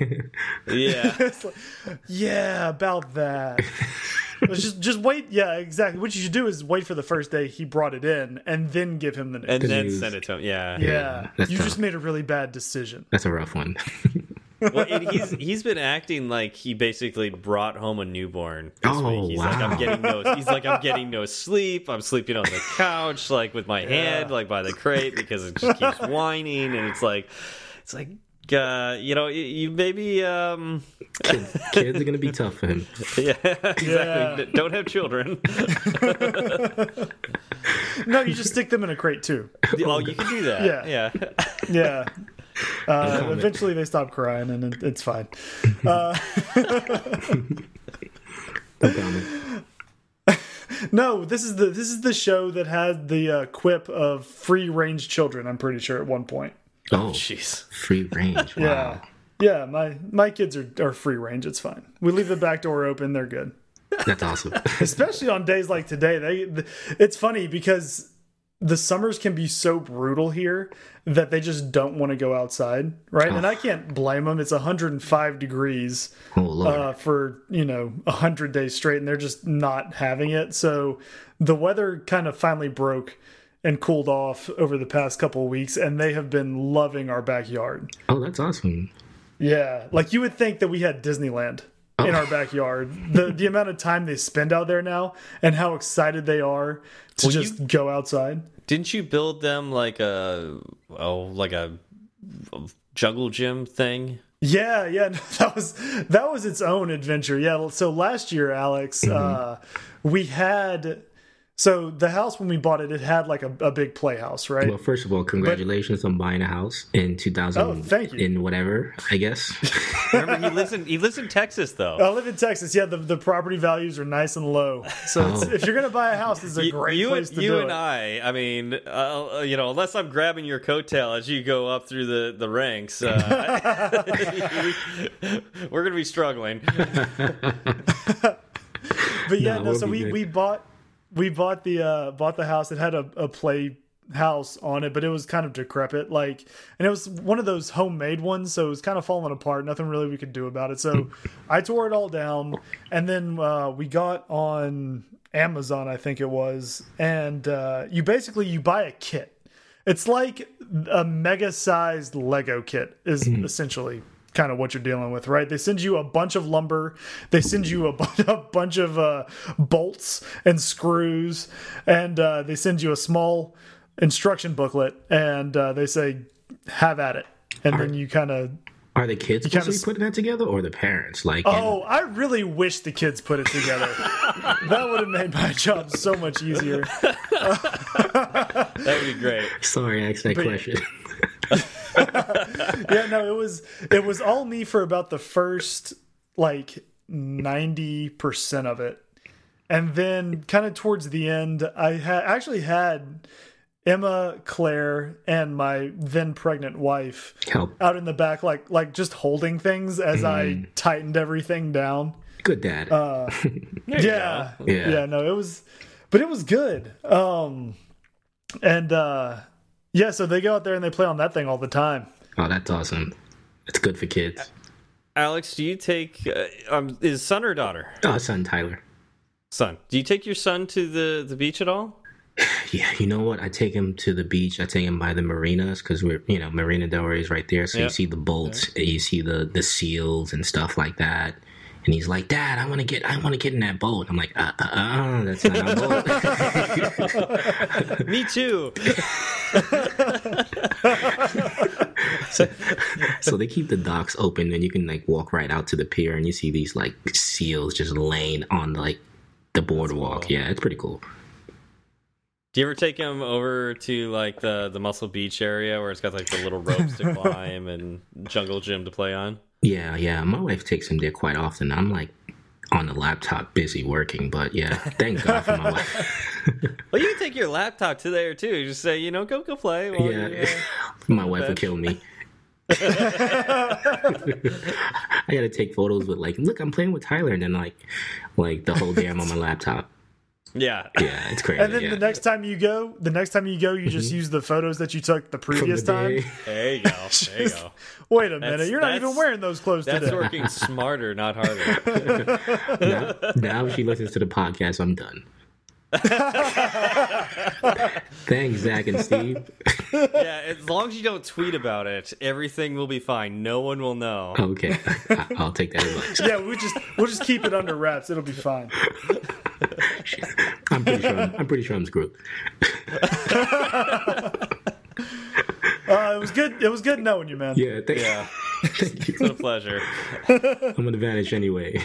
yeah, like, yeah, about that. Let's just just wait. Yeah, exactly. What you should do is wait for the first day he brought it in, and then give him the news. and then send it to him. Yeah, yeah, that's you tough. just made a really bad decision. That's a rough one. Well, and he's he's been acting like he basically brought home a newborn. This Oh, week. He's like, I'm getting no. He's like, I'm getting no sleep. I'm sleeping on the couch, like with my hand, like by the crate, because it just keeps whining, and it's like, it's like. Uh, you know, you, you maybe, um, kids, kids are gonna be tough for him. yeah, exactly. Yeah. Don't have children. No, you just stick them in a crate too. oh, you can do that. Yeah. yeah. Yeah. Uh, eventually, they stop crying, and it, it's fine. Uh, No no, this is the this is the show that had the uh, quip of free range children. I'm pretty sure at one point. Oh, Jeez. free range. Wow. Yeah, yeah. My my kids are, are free range. It's fine. We leave the back door open. They're good. That's awesome. especially on days like today they it's funny because the summers can be so brutal here that they just don't want to go outside right and i can't blame them it's 105 degrees Oh uh, for you know 100 days straight and they're just not having it so the weather kind of finally broke and cooled off over the past couple of weeks and they have been loving our backyard oh, that's awesome. yeah, like you would think that we had Disneyland in our backyard. The the amount of time they spend out there now and how excited they are to Well, you- just go outside. Didn't you build them like a, oh, like a jungle gym thing? Yeah, yeah, no, that was that was its own adventure. Yeah, so last year, Alex, uh, we had so the house when we bought it, it had like a, a big playhouse, right? Well, first of all, congratulations on buying a house in 2000. Oh, thank you. In whatever, I guess. Remember, he lives in he lives in Texas though. I live in Texas. Yeah, the, the property values are nice and low. So it's, Oh. if you're gonna buy a house, this is a You- great you place and, to you do and it. I, I mean, uh, you know, unless I'm grabbing your coattail as you go up through the the ranks, uh, we, we're gonna be struggling. But yeah, No, no. it So we great. we bought we bought the uh bought the house. It had a, a play house on it, but it was kind of decrepit. Like, and it was one of those homemade ones, so it was kind of falling apart. Nothing really we could do about it. So I tore it all down, and then uh, we got on Amazon, I think it was, and uh, you basically you buy a kit. It's like a mega sized Lego kit is essentially kind of what you're dealing with, right? They send you a bunch of lumber, they send you a, bu- a bunch of uh, bolts and screws, and uh, they send you a small instruction booklet, and uh, they say, "Have at it." And then you kind of Are the kids supposed kinda to putting that together, or the parents? Like, Oh, I really wish the kids put it together. that would have made my job so much easier. That would be great. sorry, I asked that But- question. yeah, no, it was it was all me for about the first like ninety percent of it, and then kind of towards the end, I had actually had Emma, Claire, and my then pregnant wife Help, out in the back, like like just holding things as I Mm. tightened everything down. good dad. Uh, yeah, Yeah. yeah, no, it was, but it was good. Um, and uh, yeah, so they go out there and they play on that thing all the time. oh, that's awesome. It's good for kids. Alex, do you take uh, um, is son or daughter? Oh, son Tyler. Son. Do you take your son to the the beach at all? Yeah, you know what? I take him to the beach. I take him by the marinas because we're, you know, Marina Del Rey is right there. So Yeah. you see the boats, and you see the the seals and stuff like that. And he's like, "Dad, I want to get, I want to get in that boat." I'm like, "Uh, uh, uh that's not our boat." Me too. so they keep the docks open, and you can like walk right out to the pier, and you see these like seals just laying on like the boardwalk. cool. Yeah, it's pretty cool. Do you ever take him over to like the the Muscle Beach area where it's got like the little ropes to climb and jungle gym to play on? Yeah, yeah. My wife takes him there quite often. I'm like on the laptop busy working, but yeah, thank God for my wife. Well, you can take your laptop to there too. Just say, you know, go go play. Yeah, you, uh, my wife would kill me. I gotta take photos with like, look, I'm playing with Tyler, and then like, like the whole day I'm on my laptop. Yeah. Yeah, it's crazy. And then yeah. the next time you go, the next time you go, you just mm-hmm. use the photos that you took the previous the time. day. There you go. There you go. Wait a That's- minute, you're not even wearing those clothes That's today. working smarter, not harder. now, now she listens to the podcast, I'm done. Thanks, Zach and Steve. yeah, as long as you don't tweet about it, everything will be fine. No one will know. Okay, I- I'll take that advice. yeah, we just we'll just keep it under wraps. It'll be fine. I'm pretty sure. I'm, I'm pretty sure I'm screwed. Uh, it was good. It was good knowing you, man. Yeah, thank, Yeah, thank you. it's a pleasure. I'm gonna vanish anyway.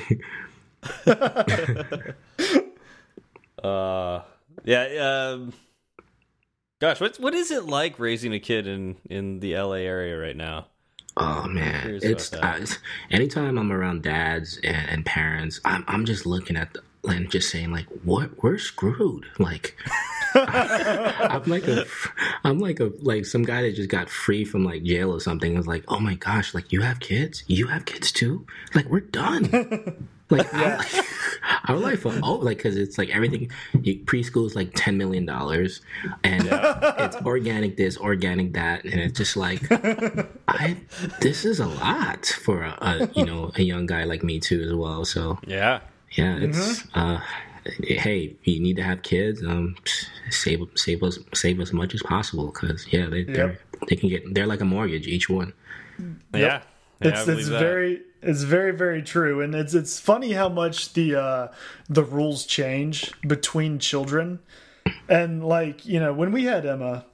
Uh, yeah. Um, gosh, what what is it like raising a kid in in the LA area right now? Oh man, it's, uh, it's anytime I'm around dads and, and parents, I'm I'm just looking at the, and just saying like, what we're screwed. Like, I'm like a I'm like a like some guy that just got free from like jail or something. Is like, oh my gosh, like you have kids, you have kids too. Like we're done. Like our, our life, oh, like because it's like everything. You, preschool is like ten million dollars, and it's organic this, organic that, and it's just like, I this is a lot for a, a you know a young guy like me too as well. So Yeah. yeah, it's uh, hey, you need to have kids. Um, save save us save as much as possible because yeah, they they're they can get they're like a mortgage each one. Yeah. Yeah, it's believe it's that. very it's very very true, and it's it's funny how much the uh, the rules change between children, and like you know when we had Emma,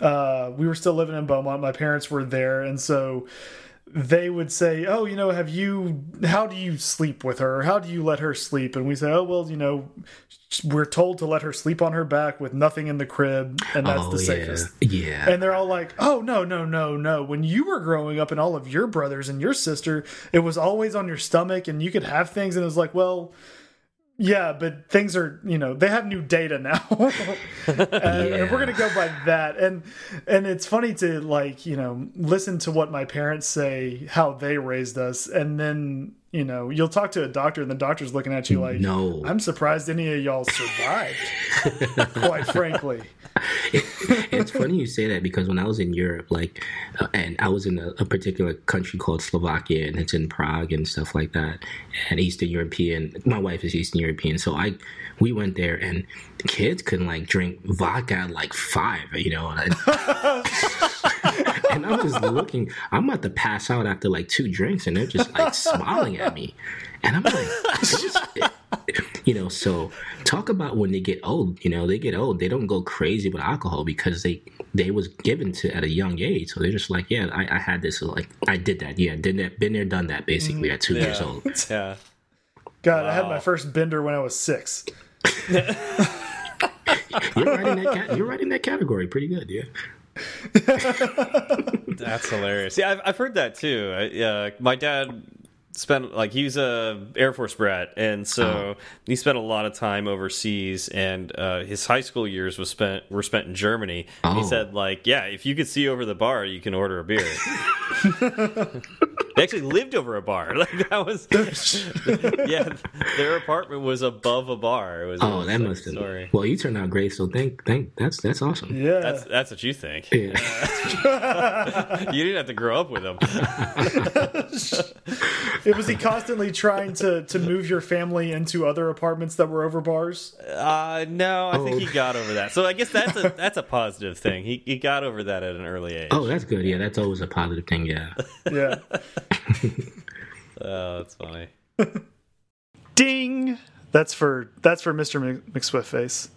uh, we were still living in Beaumont. My parents were there, and so they would say, "Oh, you know, have you? How do you sleep with her? How do you let her sleep?" And we say, "Oh, well, you know, we're told to let her sleep on her back with nothing in the crib, and that's oh the yeah, safest." yeah. And they're all like, "Oh no, no, no, no! When you were growing up, and all of your brothers and your sister, it was always on your stomach, and you could have things." And it was like, "Well, yeah, but things are, you know, they have new data now, and, uh, and we're gonna go by that." And and it's funny to like, you know, listen to what my parents say, how they raised us, and then you know, you'll talk to a doctor, and the doctor's looking at you like, No. I'm surprised any of y'all survived." quite frankly. it's funny you say that because when I was in Europe, like, uh, and I was in a, a particular country called Slovakia, and it's in Prague and stuff like that, and Eastern European. My wife is Eastern European, so I we went there, and kids couldn't like drink vodka at like five, you know. And, I, and I'm just looking. I'm about to pass out after like two drinks, and they're just like smiling at me, and I'm like, you know. So talk about when they get old. You know, they get old. They don't go crazy with alcohol because they they was given to at a young age. So they're just like, yeah, I, I had this. Like I did that. Yeah, did that. Been there, done that. Basically at two years old. Yeah. God, I had my first bender when I was six. You're right in that. Cat- you're right in that category. Pretty good. Yeah. That's hilarious. Yeah, I've, I've heard that too. I, uh, my dad spent like he was a Air Force brat, and so he spent a lot of time overseas. And uh, his high school years was spent were spent in Germany. And He Oh. said like, yeah, if you could see over the bar, you can order a beer. they actually lived over a bar. Like that was, yeah, their apartment was above a bar. It was. Oh, that must have. Story. Well, you turned out great. So thank thank. That's that's awesome. Yeah. That's that's what you think. Yeah. You didn't have to grow up with him. It was he constantly trying to to move your family into other apartments that were over bars. Uh, no, I think Oh. he got over that. So I guess that's a that's a positive thing. He he got over that at an early age. Oh, that's good. Yeah, that's always a positive thing. Yeah. Yeah. Oh, that's funny. Ding. That's for that's for Mr. Mc- McSwift face.